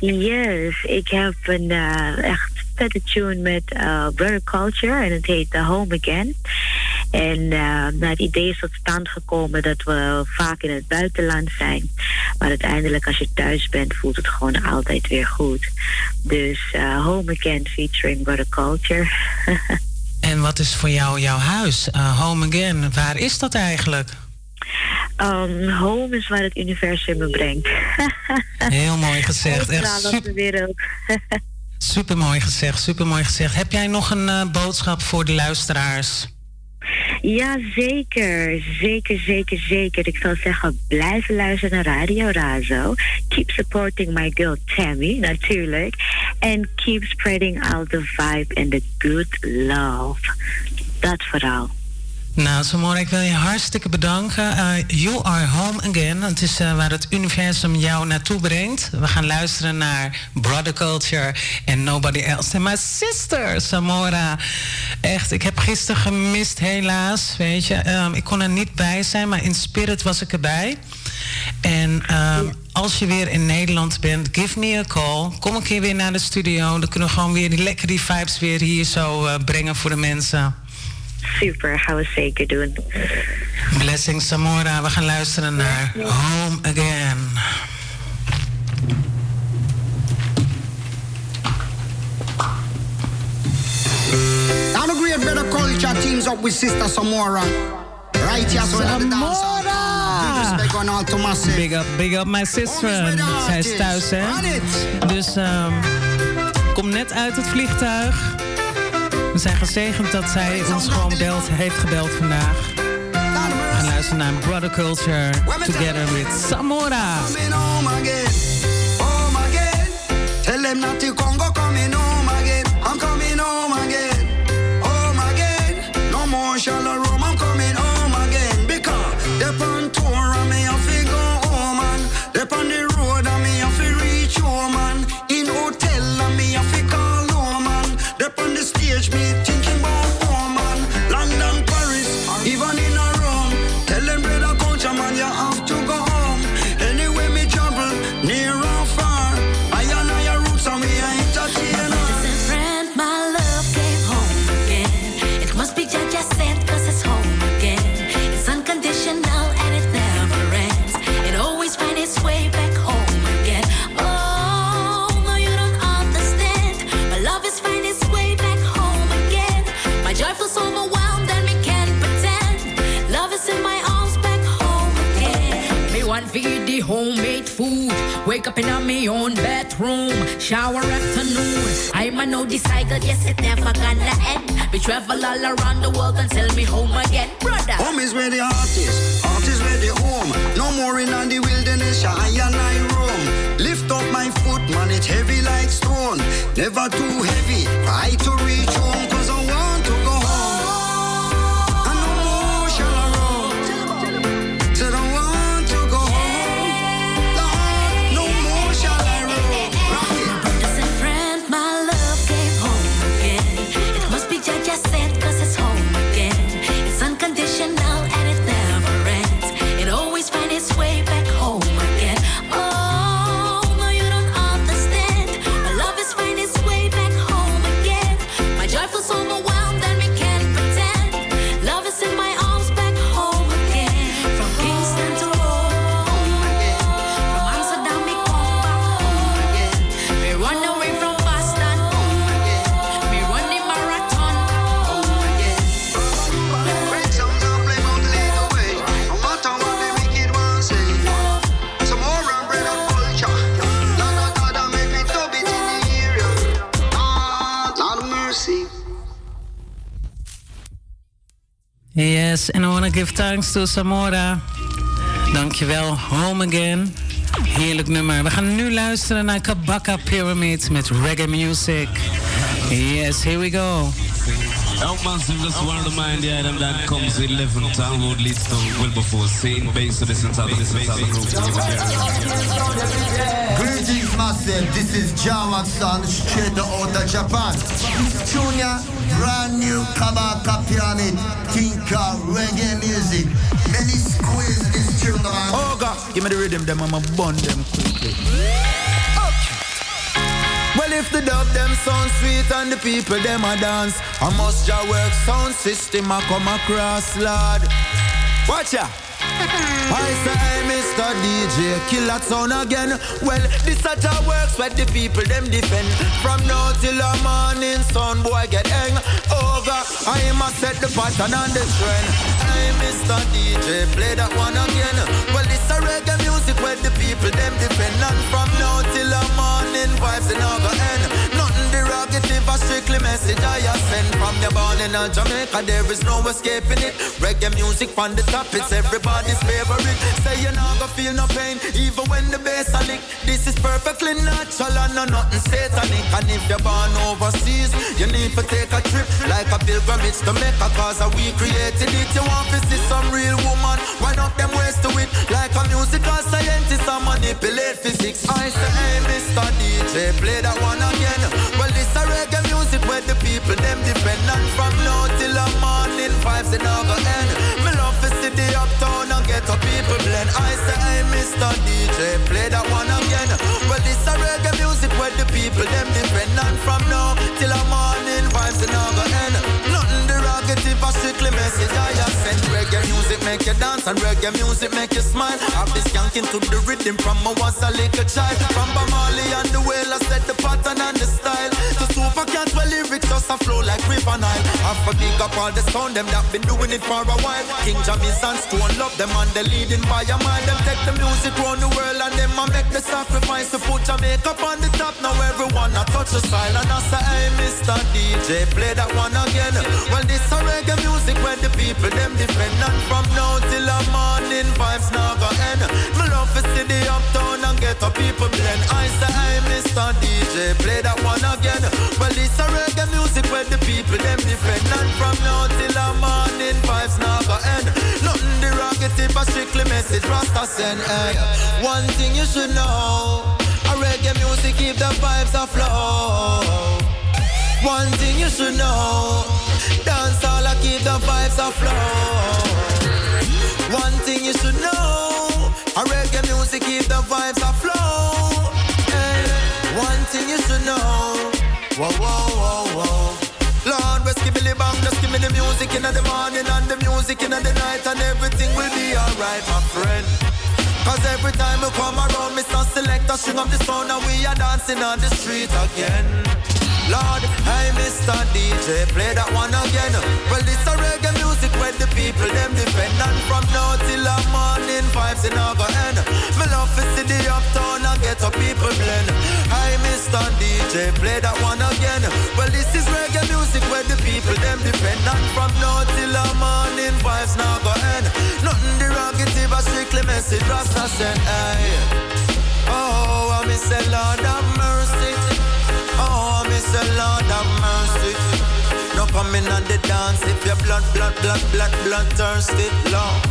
S20: Yes, ik heb een eh, echt vette tune met eh, Brother Culture en het heet The Home Again. En eh, nou, het idee is tot stand gekomen dat we vaak in het buitenland zijn. Maar uiteindelijk als je thuis bent voelt het gewoon altijd weer goed. Dus eh, Home Again featuring Brother Culture.
S4: En wat is voor jou jouw huis? Home Again, waar is dat eigenlijk?
S20: Um, home is waar het universum me brengt.
S4: Heel mooi gezegd. Echt super,
S20: de wereld.
S4: Super mooi gezegd, super mooi gezegd. Heb jij nog een eh, boodschap voor de luisteraars?
S20: Ja, zeker. Zeker, zeker, zeker. Ik zou zeggen, blijven luisteren naar Radio Razo. Keep supporting my girl Tammy, natuurlijk. En keep spreading out the vibe and the good love. Dat vooral.
S4: Nou, Samora, ik wil je hartstikke bedanken. Eh, you are home again. Het is eh, waar het universum jou naartoe brengt. We gaan luisteren naar Brother Culture en Nobody Else. En my sister, Samora. Echt, ik heb gisteren gemist, helaas. Weet je, Ehm, ik kon er niet bij zijn, maar in spirit was ik erbij. En ehm, als je weer in Nederland bent, give me a call. Kom een keer weer naar de studio. Dan kunnen we gewoon weer die lekker die vibes weer hier zo eh, brengen voor de mensen.
S20: Super, gaan we zeker doen.
S4: Blessing Samora, we gaan luisteren naar Home Again.
S21: I'm a great brother culture teams up with Sister Samora. Right here, so the dance. Big
S4: up, big up my sister. Zij is thuis, hè? Dus ehm kom net uit het vliegtuig. We zijn gezegend dat zij ons gewoon belt, heeft gebeld vandaag. We gaan luisteren naar Brother Culture together with Samora.
S21: Tell them not to Congo
S10: me
S22: up in me own bedroom. Shower afternoon.
S10: I'm a the cycle, yes, it never gonna end. We travel all around the world until me home again, brother.
S21: Home is where the heart is, heart is where the home. No more in the wilderness, I and I roam. Lift up my foot, man, it's heavy like stone. Never too heavy, I to reach home,
S4: Yes, and I want to give thanks to Samora. Dankjewel, Home Again. Heerlijk nummer. We gaan nu luisteren naar Kabaka Pyramid met reggae music. Yes, here we go.
S23: Help massive, just want to remind the item that comes with 11 Town Road leads to Wilberforce. Saint base to listen to the listen to the group.
S24: Massive. This is Jawak San, straight out of Japan. It's Junior, brand new Kabaka Pyramid, Tinka reggae music. Many squeeze this tune, man.
S3: Oh God, give me the rhythm, them I'ma bun them quickly. Well, if the dub them sound sweet and the people them a dance, I must ja work sound system I come across, Lord. Watch ya. I say, Mr. DJ, kill that sound again. Well, this a ja works where the people them defend. From now till the morning, sun boy get hang. Over, I must set the pattern and the trend. Hey, Mr. DJ, play that one again. Well, this a reggae music where the people them defend. And from now till the morning, vibes in go end. Nothing non-derogative, a strictly message I sent from your born in Jamaica. There is no escaping it. Reggae music on the top, it's everybody's favorite. Say you're not gonna feel no pain, even when the bass a lick. This is perfectly natural and no nothing satanic. And if you're born overseas, you need to take a trip like a pilgrimage to Mecca, cause we created it. You want to see some real woman, wind up them ways to it like a musical scientist. I manipulate physics. I say, hey, Mr. DJ, play that one again. Well, this a reggae music where the people them depend on from now till the morning vibes in our end. Me love the uptown and get a people blend. I say, hey, Mr. DJ, play that one again. Well, this a reggae music where the people them depend on from now till the morning vibes in our end. Derogative, a strictly message I have sent. Reggae music make you dance and reggae music make you smile. I've been skanking to the rhythm from I was a little child. From Bamali and the whale, I set the pattern and the style. To super cat, well lyrics just a flow like river Nile. I forgive up all the sound, them that been doing it for a while. King Jammy's and Stone love them and they leading by a mile. Them take the music round the world and them a make the sacrifice to put Jamaica on the top. Now everyone a touch the style and I say, hey, Mr. DJ, play that one again. Well, this a reggae music where the people them defend and from now till the morning vibes now go end. Me love to see the uptown and get a people blend. I say, hey, Mr. DJ, play that one again. Well, this a reggae music where the people them defend and from now till the morning vibes now go end. Nothing derogative, a strictly message Rasta send. Hey. One thing you should know, a reggae music keep the vibes afloat. One thing you should know, dance all I keep the vibes afloat. One thing you should know, a reggae music keep the vibes afloat. Hey. Eh, one thing you should know, whoa whoa whoa whoa. Lord, we the bang, just give me the music in the morning and the music in the night, and everything will be alright, my friend. Cause every time we come around, Mr. Selector, string up the sound and we are dancing on the street again. Lord, hey Mr. DJ, play that one again. Well, this a reggae music where the people them depend on from now till the morning vibes in our end. Me love to see the uptown and get a people blend. Hey Mr. DJ, play that one again. Well, this is reggae music where the people them depend on from now till the morning vibes now go end. Nothing derogative, a strictly message Rasta send. Hey. Oh, I miss the Lord have mercy. Oh, The Lord have mercy. No coming on the dance if you're blood, blood, blood, blood, blood thirsty, Lord.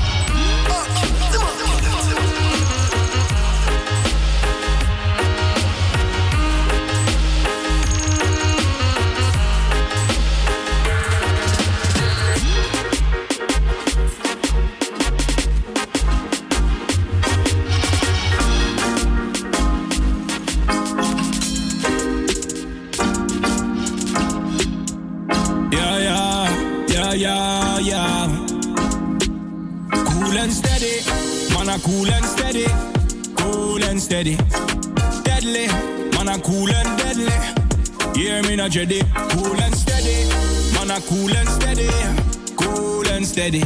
S25: Yeah, yeah, yeah. Cool and steady, man, I cool and steady. Cool and steady. Deadly, man, I cool and deadly. Hear me not jetty. Cool and steady, man, I cool and steady. Cool and steady.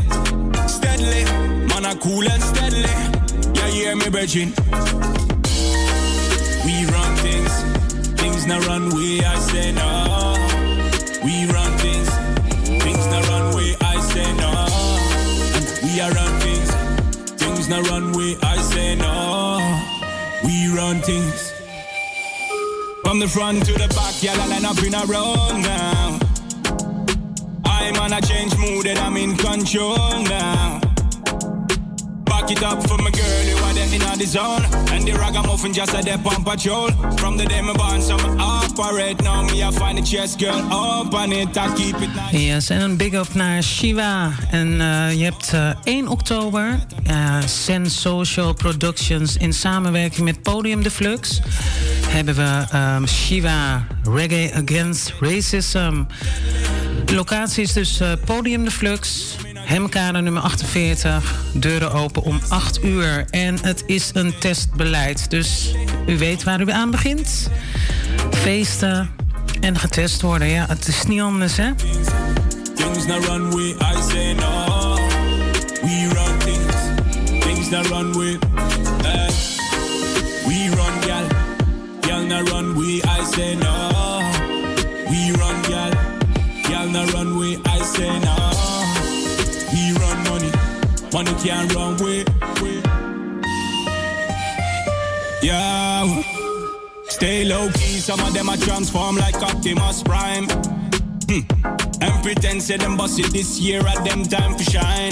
S25: Steadily, man, I cool and steadily. Yeah, hear me, brethren. We run things, things not run way, I say no. We run We run things, things not run way, I say no. We run things. From the front to the back, y'all line up in a row now. I'm on a change mood and I'm in control now. It up for my girl, you are them in the zone. And the ragamuffin just a dep on patrol. From the day me born, so me operate. Now me I find the chest girl up on it, I keep it nice.
S4: Yes, en een big up naar Shiva. En eh, je hebt eh, 1 oktober eh Sen Social Productions in samenwerking met Podium de Flux. Hebben we ehm, Shiva Reggae Against Racism. Locatie is dus Podium de Flux. Hemkade nummer 48, deuren open om 8 uur. En het is een testbeleid, dus u weet waar u aan begint. Feesten en getest worden, ja, het is niet anders, hè?
S25: Things that run with, I say no. We run things, things that run with. Eh. We run, gal, gal na run with, I say no. We run, gal, gal na run with, I say no. Money, can't run way. Yeah. Stay low key, some of them are transform like Optimus Prime. Hmm. And pretend say them boss it this year at them time to shine.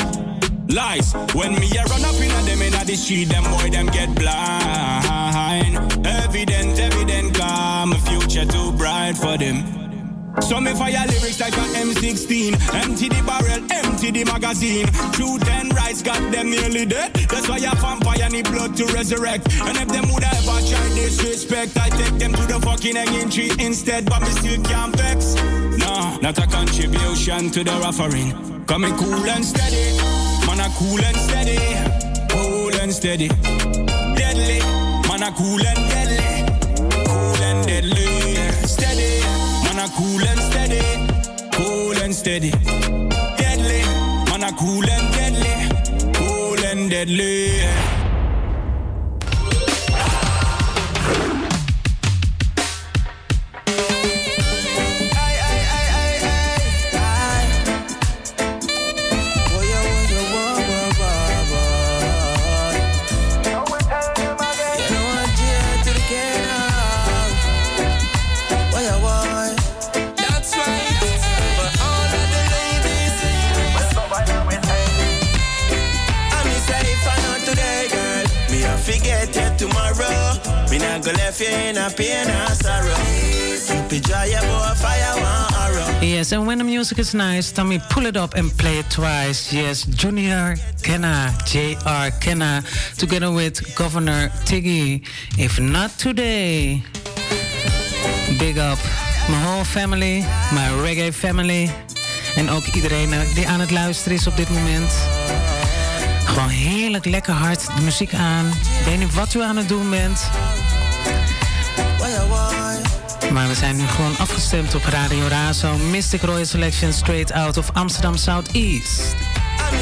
S25: Lies, when me a run up in a them in a the street, them boy them get blind. Evident, evident, come, future too bright for them. So me fire lyrics like an M16 Empty the barrel, empty the magazine. Truth and rights got them nearly dead. That's why a vampire need blood to resurrect. And if them would ever try disrespect I take them to the fucking hanging tree instead. But me still can't vex. Nah, not a contribution to the offering. Coming cool and steady. Man a cool and steady. Cool and steady. Deadly. Man a cool and deadly. Cool and deadly cool and steady, cool and steady. Deadly, man a cool and deadly, cool and deadly.
S4: Yes, and when the music is nice, Tommy, pull it up and play it twice. Yes, Junior Kenna, J.R. Kenna, together with Governor Tiggy. If not today, big up my whole family, my reggae family. En ook iedereen eh, die aan het luisteren is op dit moment. Gewoon heerlijk lekker hard de muziek aan. Ik weet niet wat u aan het doen bent. Maar we zijn nu gewoon afgestemd op Radio Razo. Mystic Royal Selection straight out of Amsterdam Southeast.
S9: And.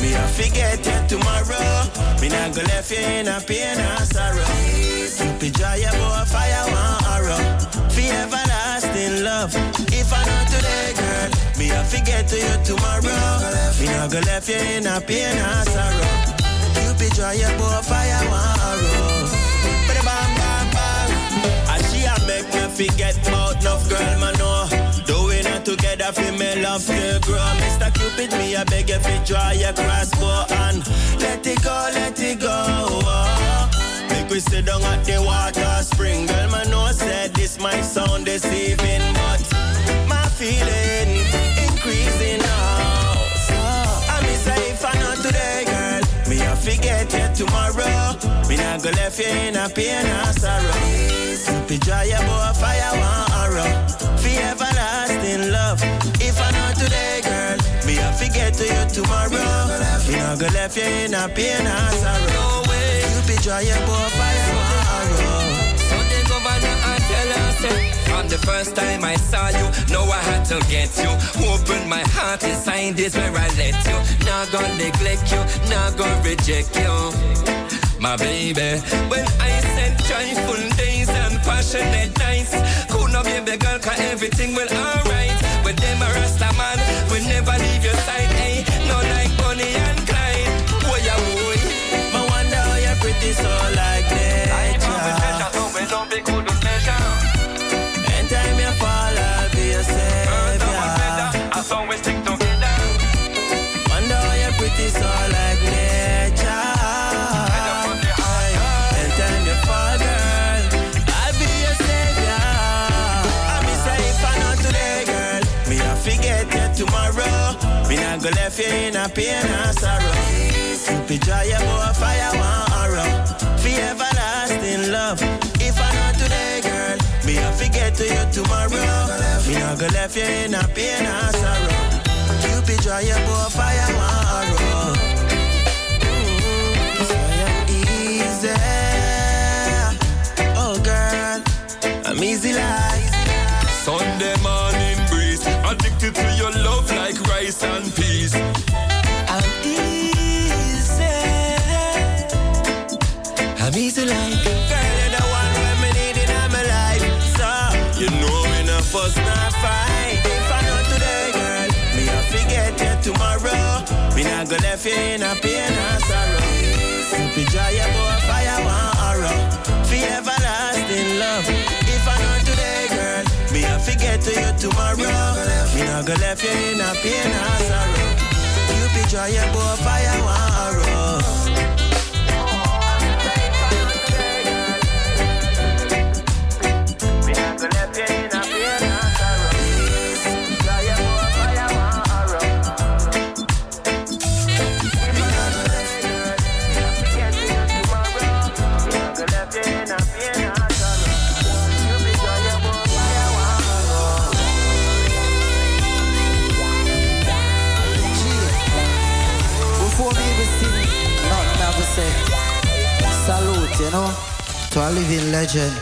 S9: Me a forget you tomorrow. Me not go left you in a pain or sorrow. Draw your boy fire one arrow. For everlasting love. If I not today, girl. Me a forget to you tomorrow. Me not go left you in a pain or sorrow. Draw your boy fire one arrow. Make get about enough girl, man, no. Doing it together for me love to grow. Mr. Cupid, me a beg you fi draw your crossbow and let it go, let it go. Oh. Make we sit down at the water spring. Girl, man, no said this might sound deceiving, but my feeling Not go left you in a pain or sorrow. Draw your boy fire one arrow. For everlasting love. If I not today, girl, me a forget to you tomorrow. Me not go left you in a pain or sorrow. No way. Cupid draw your boy fire one arrow.
S26: So the governor I tell say, from the first time I saw you, know I had to get you. Open my heart inside this where I let you. Not gonna neglect you, not gonna reject you. My baby, when I said joyful days and passionate nights, could not baby girl, cause everything will alright. With them a rasta man, we never leave your side,
S9: eh? Go left you in a pain or sorrow. Cupid draw your boy fire one arrow. For everlasting love. If I not today, girl, me a forget to you tomorrow. Me not go left you in a pain or sorrow. Cupid draw your boy fire one left you in a pain and sorrow. Stupid joy, boy, fire, one arrow. For everlasting love. If I know today, girl, me I forget to you tomorrow. Me not go left you in a pain and sorrow. You be joy, boy, fire, one arrow.
S3: To living legend.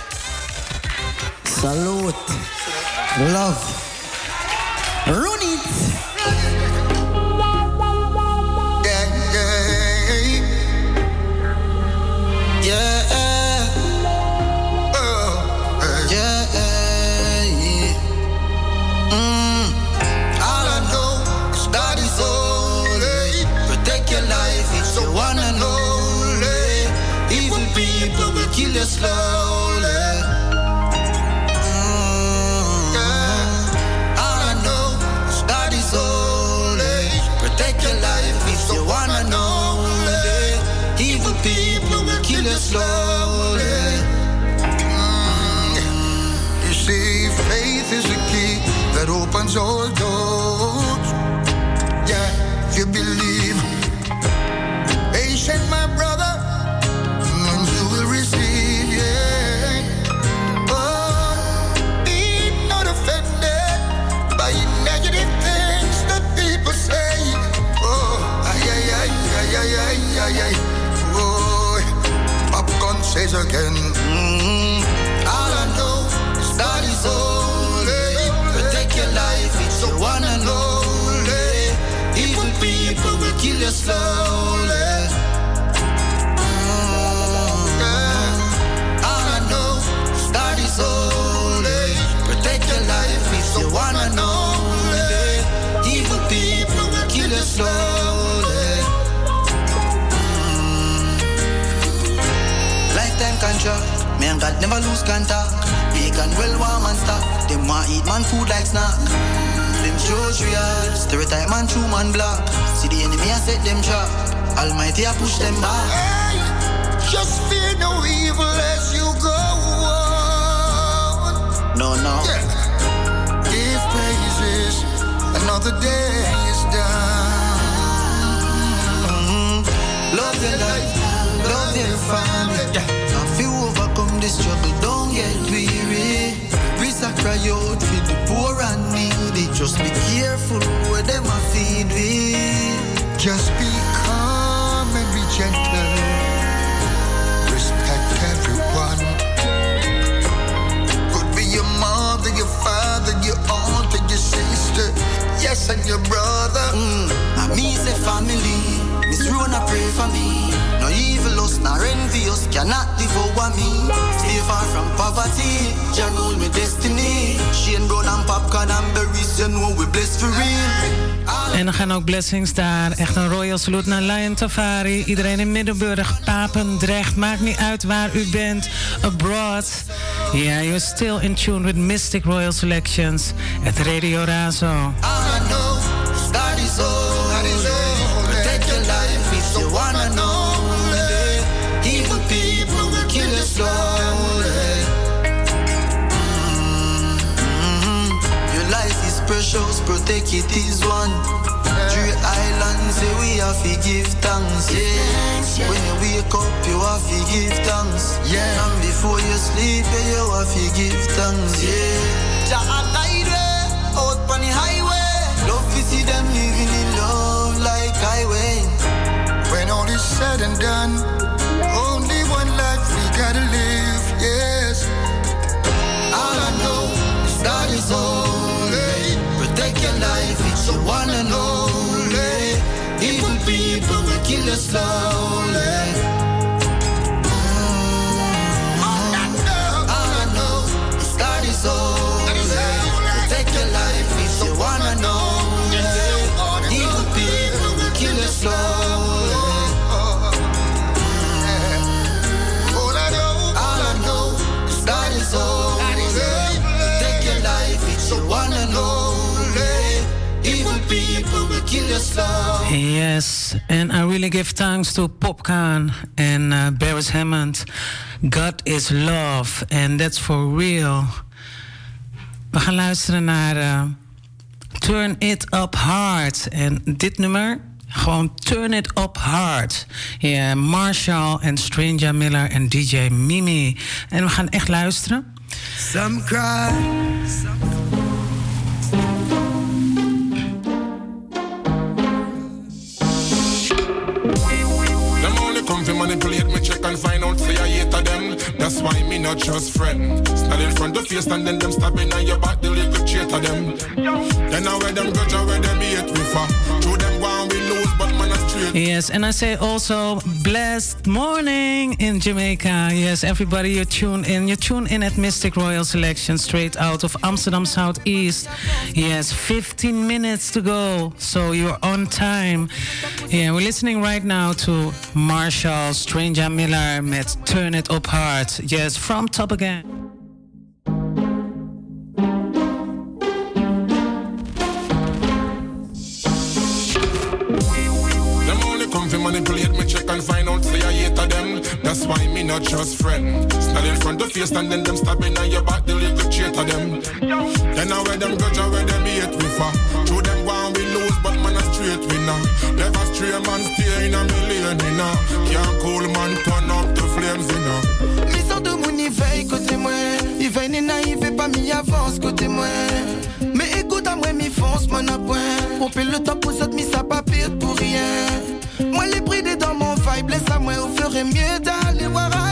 S3: Salute. Love.
S16: just love. Says again.
S3: Mm. All I know is God is holy. Protect your life if you wanna know. Evil people will kill you slowly. And God never lose contact. Vegan, well warm and stock. Them want eat man food like snack. Them shows real. Stereotype man, true man black. See the enemy, I set them trap. Almighty, I push them back.
S16: Just fear no evil as you go on.
S3: No, no.
S16: Give praises, another day is done. Mm-hmm.
S3: Love your life, love your family. Yeah. This struggle, don't get weary. Please I cry out for the poor and needy. Just be careful where them a feed with.
S16: Just be calm and be gentle. Respect everyone. Could be your mother, your father, your aunt, your sister. Yes, and your brother.
S3: Mm. And me say family. Miss Rona pray for me. No evil us, nor envious cannot me. Stay far from poverty. Jah rule me destiny. Shane Brown and popcorn and berries, you know we blessed for real.
S4: En dan gaan ook blessings daar. Echt een royal salute naar Lion Tafari. Iedereen in Middelburg, Papendrecht. Maakt niet uit waar u bent. Abroad. Yeah, you're still in tune with Mystic Royal Selections. Het Radio Razo.
S3: All I know is God is holy. Precious, protect it is one. Three islands, say we have to give thanks, yeah. When you wake up, you have to give thanks, yeah. And before you sleep, yeah, you have to give thanks, yeah. Jah guide way, out on the highway. Love to see them living in love like highway.
S16: When all is said and done, only one life we gotta live, yes.
S3: All I know is God is holy. take your life, it's your one and only. Evil people will kill us slowly.
S4: Yes, and I really give thanks to Popcorn and uh, Barris Hammond. God is love, and that's for real. We gaan luisteren naar uh, Turn It Up Hard. En dit nummer, gewoon Turn It Up Hard. Ja, Marshall en Stranger Miller en DJ Mimi. En we gaan echt luisteren.
S3: Some cry.
S6: Them manipulate me, check and find out, say I hate them. That's why me not just friend. Stand in front of face and then them stabbing on your back, the little traitor them. Then I wear them grudge, I wear them hate we for. Through them one we lose, but man straight.
S4: Yes, and I say also blessed morning in Jamaica. Yes, everybody, you tune in. You tune in at Mystic Royal Selection straight out of Amsterdam Southeast. Yes, 15 minutes to go, so you're on time. Yeah, we're listening right now to Marshall Stranger Miller met Turn It Up Hard. Yes, from top again.
S6: Them only come to manipulate me, check and find out, say I hate them. That's why me not just friend. Stand in front of them stabbing on your back, the little them. Then I wear them grudge, I wear them hate we for. Through them one we lose, but man a straight winner. Never stray man stay in a million. Can't cool man turn up the flames.
S27: Veille côté moi. Il veille n'est naïf et pas mi avance côté moi. Mais écoute à moi mi fonce mon appoint On fait le top aux autres mi ça pour rien. Moi les bridés dans mon vibe Laisse à moi au ferait mieux d'aller voir ailleurs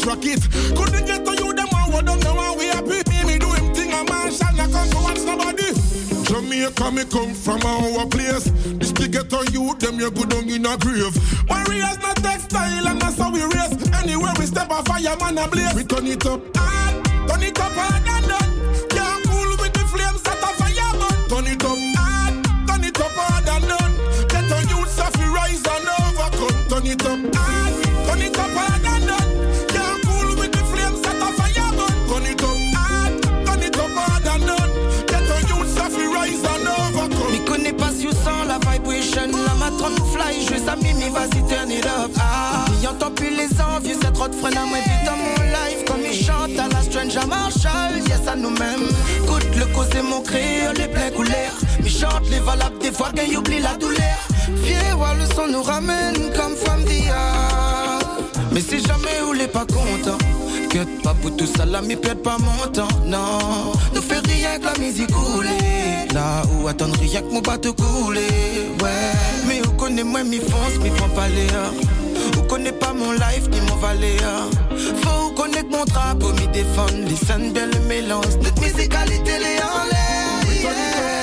S6: them rocket. Couldn't get to you, them all what them know and we happy. Me, do him thing, a man shall not come to watch nobody. Jamaica me come from our place. This to get on you, them you good on in a grave. Warriors not textile and that's how we race. Anywhere we step a fire man a blaze. We turn it up hard, turn it up hard and done. Can't cool with the flames that a fire. Turn it up hard, turn it up hard and done. Get on youths off we rise and overcome. Turn it up hard,
S27: Il entend plus les envieux, c'est trop de freine à moi dans mon life. Comme il chante à la Stranger Marshall, yes à nous-mêmes Écoute le cause et mon créole, les pleins couleurs. Mi chante les valables des fois qu'il oublie la douleur. Voir le son nous ramène comme femme d'hier. Mais si jamais vous l'êtes pas content Que pas pour tout ça là, mi perd pas mon temps, non. Nous fait rien que la musique couler. Là où attendre rien que mon bateau couler, ouais. Mais où connaît moi mi fonce, mi prend pas l'air Où connaît pas mon life ni mon valéa Faut connaître mon drapeau, mi défendre. Listen bien le mélange, notre musicalité les en l'air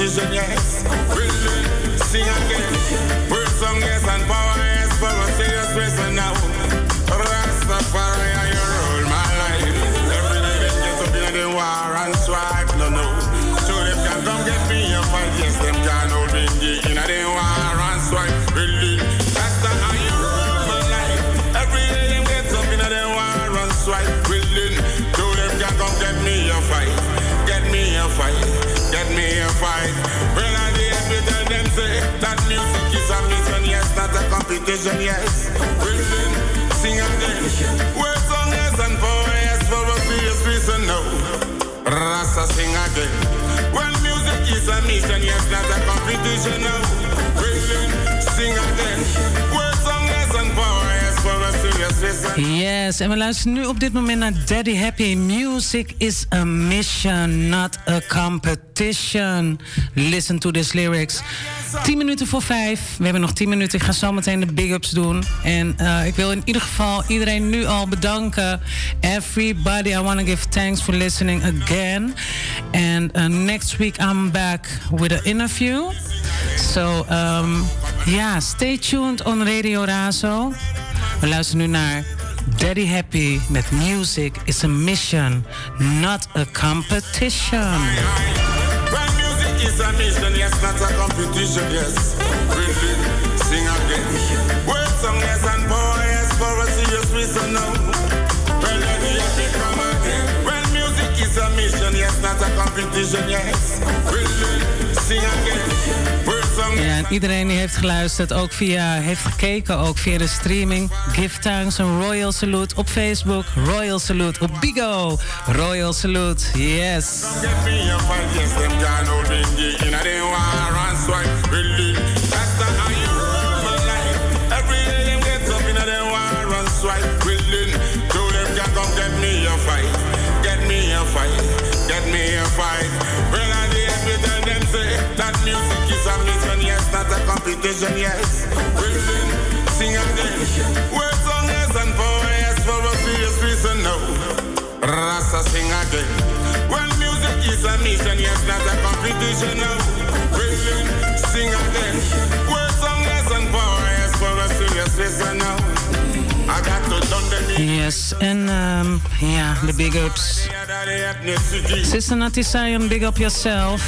S6: a
S28: competition, yes. Really, sing again. Word song, yes, and not a competition, yes. Really, sing again. Words song, yes, and power, yes, for a serious reason, no. Rasta sing again. Well, music is a mission, yes, not a competition, no. Really, sing again. Words song, yes, and power, yes, for a serious reason.
S4: Yes, en we luisteren nu op dit moment naar Daddy Happy. Music is a mission, not a competition. Listen to these lyrics. 10 minuten voor 5. We hebben nog 10 minuten. Ik ga zo meteen de big ups doen. En uh, ik wil in ieder geval iedereen nu al bedanken. Everybody, I want to give thanks for listening again. And uh, next week I'm back with an interview. So, um, yeah, stay tuned on Radio Razo. We luisteren nu naar Daddy Happy met Music is a Mission, not a competition.
S28: Is a mission, yes, not a competition, yes. Really, sing again. Word song, yes, and boy, yes, for a serious reason, no. Well, let epic come again. Well, music is a mission, yes, not a competition, yes. Really, sing again.
S4: Ja, en iedereen die heeft geluisterd, ook via, heeft gekeken, ook via de streaming. Give thanks een Royal Salute op Facebook. Royal Salute op Bigo. Royal Salute, yes.
S28: yes. Sing and dance. We're and poets for a serious reason sing again. Music is a mission, yes, not a competition sing and poets for a serious reason.
S4: Yes, um, big ups Sister Natty Sion, big up yourself.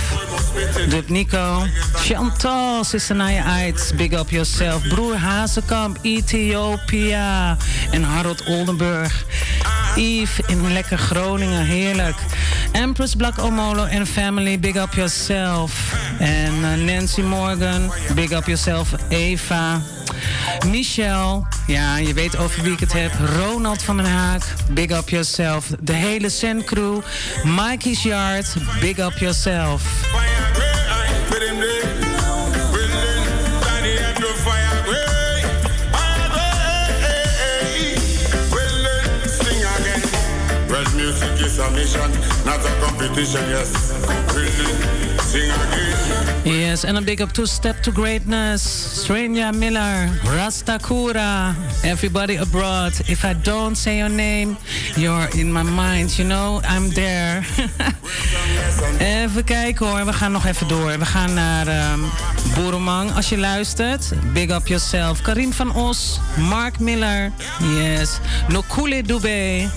S4: Dub Nico. Chantal, Sister Naya Aids, big up yourself. Broer Hazekamp, Ethiopia. En Harold Oldenburg. Yves in lekker Groningen, heerlijk. Empress Black Omolo en family, big up yourself. En eh, Nancy Morgan, big up yourself. Eva. Michel, ja, je weet over wie ik het heb. Ronald van den Haak, big up yourself. De hele Zen crew. Mikey's Yard, big up yourself.
S28: Music is a mission, not a competition, yes.
S4: Yes, and a big up to Step to Greatness, Strenya Miller, Rasta Kura, everybody abroad. If I don't say your name, you're in my mind, you know, I'm there. even kijken hoor, we gaan nog even door. We gaan naar um, Boeremang, als je luistert. Big up yourself. Karin van Os, Mark Miller, yes. Nokule Dube,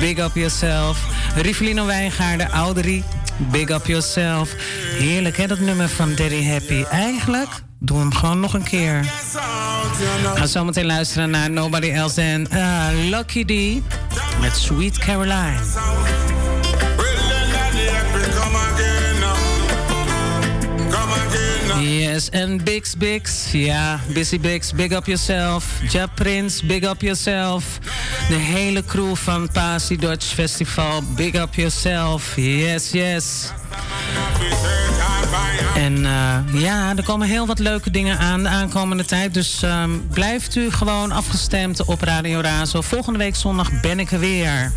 S4: big up yourself. Rivelino Wijngaarden, Ouderie. Big up yourself. Heerlijk hè, dat nummer van Daddy Happy. Eigenlijk doen we hem gewoon nog een keer. Ga zo meteen luisteren naar Nobody Else Than uh, Lucky D met Sweet Caroline. En Bix Bix, ja, Busy Bix, big up yourself. Ja Prince, big up yourself. De hele crew van Pasi Dutch Festival, big up yourself. Yes, yes. En eh, ja, er komen heel wat leuke dingen aan de aankomende tijd. Dus ehm, blijft u gewoon afgestemd op Radio Razo. Volgende week zondag ben ik er weer.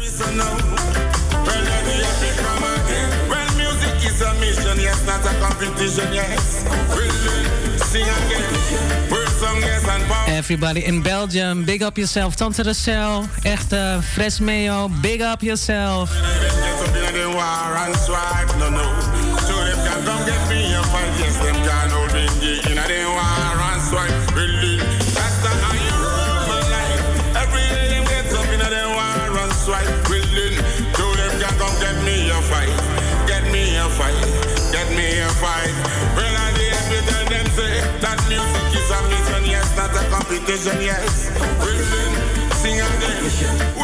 S28: Competition.
S4: Everybody in Belgium, big up yourself. Tante Rachel, echt uh, Fresmeo, big up yourself.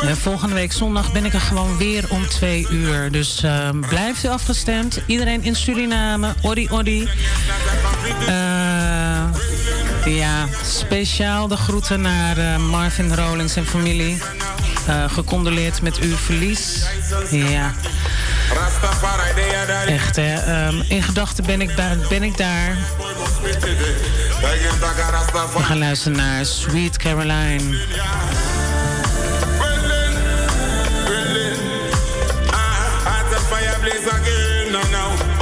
S4: Ja, volgende week zondag ben ik er gewoon weer om twee uur. Dus uh, blijft u afgestemd. Iedereen in Suriname, Odi Odi. Uh, ja, speciaal de groeten naar uh, Marvin Rolings en familie. Uh, gecondoleerd met uw verlies. Ja. Echt, hè. Um, in gedachten ben ik, ben ik daar. We gaan luisteren naar Sweet Caroline.
S28: fire blaze again, no, no.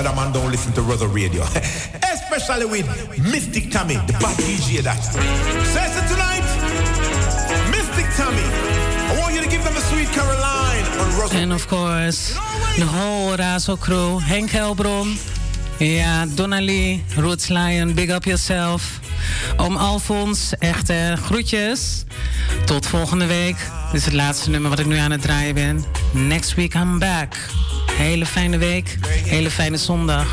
S5: In Amsterdam and don't listen to Rother Radio. Especially with Mystic Tommy, the bad DJ that. So listen tonight, Mystic Tommy. I want you to give them a sweet Caroline on Rother.
S4: And of course, de whole Razo crew. Henk Helbron. Ja, Donnelly, Roots Lion, big up yourself. Oom Alfons, echte groetjes. Tot volgende week. Dit is het laatste nummer wat ik nu aan het draaien ben. Next week I'm back. Hele fijne week, hele fijne zondag.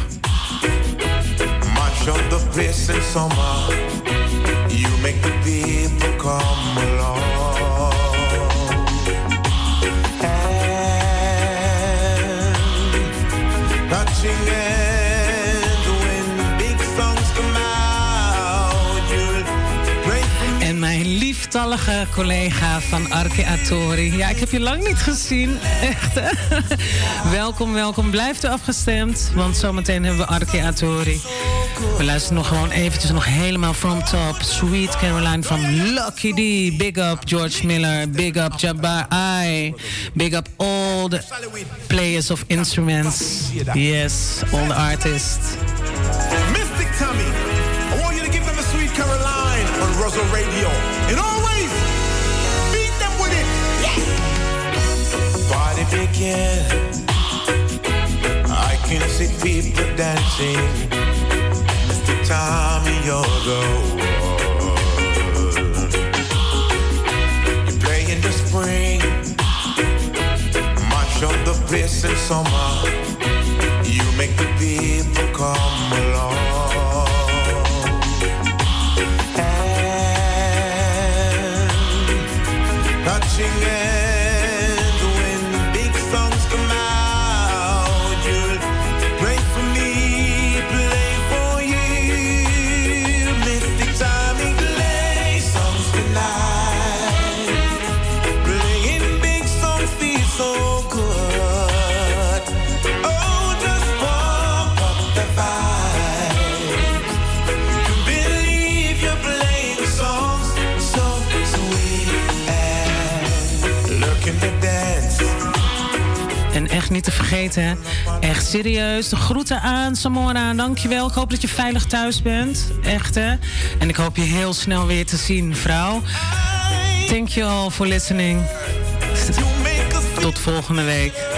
S5: Much of the place in summer, you make the
S4: lieftallige collega van Arke Atori. Ja, ik heb je lang niet gezien. Echt, hè? welkom, welkom. Blijf u afgestemd, want zometeen hebben we Arke Atori. We luisteren nog gewoon eventjes nog helemaal from top. Sweet Caroline from Lucky D. Big up George Miller. Big up Jabbar I. Big up all the players of instruments. Yes, all the artists.
S5: Russell Radio. And always beat them with it. Party begin. I can see people dancing. Mr. Tommy, you're the one. You play in the spring. Much of the place in summer. You make the people come along.
S4: crashing in. Niet te vergeten, echt serieus. De groeten aan Samora, dankjewel. Ik hoop dat je veilig thuis bent. Echt hè. En ik hoop je heel snel weer te zien, vrouw. Thank you all for listening. Tot volgende week.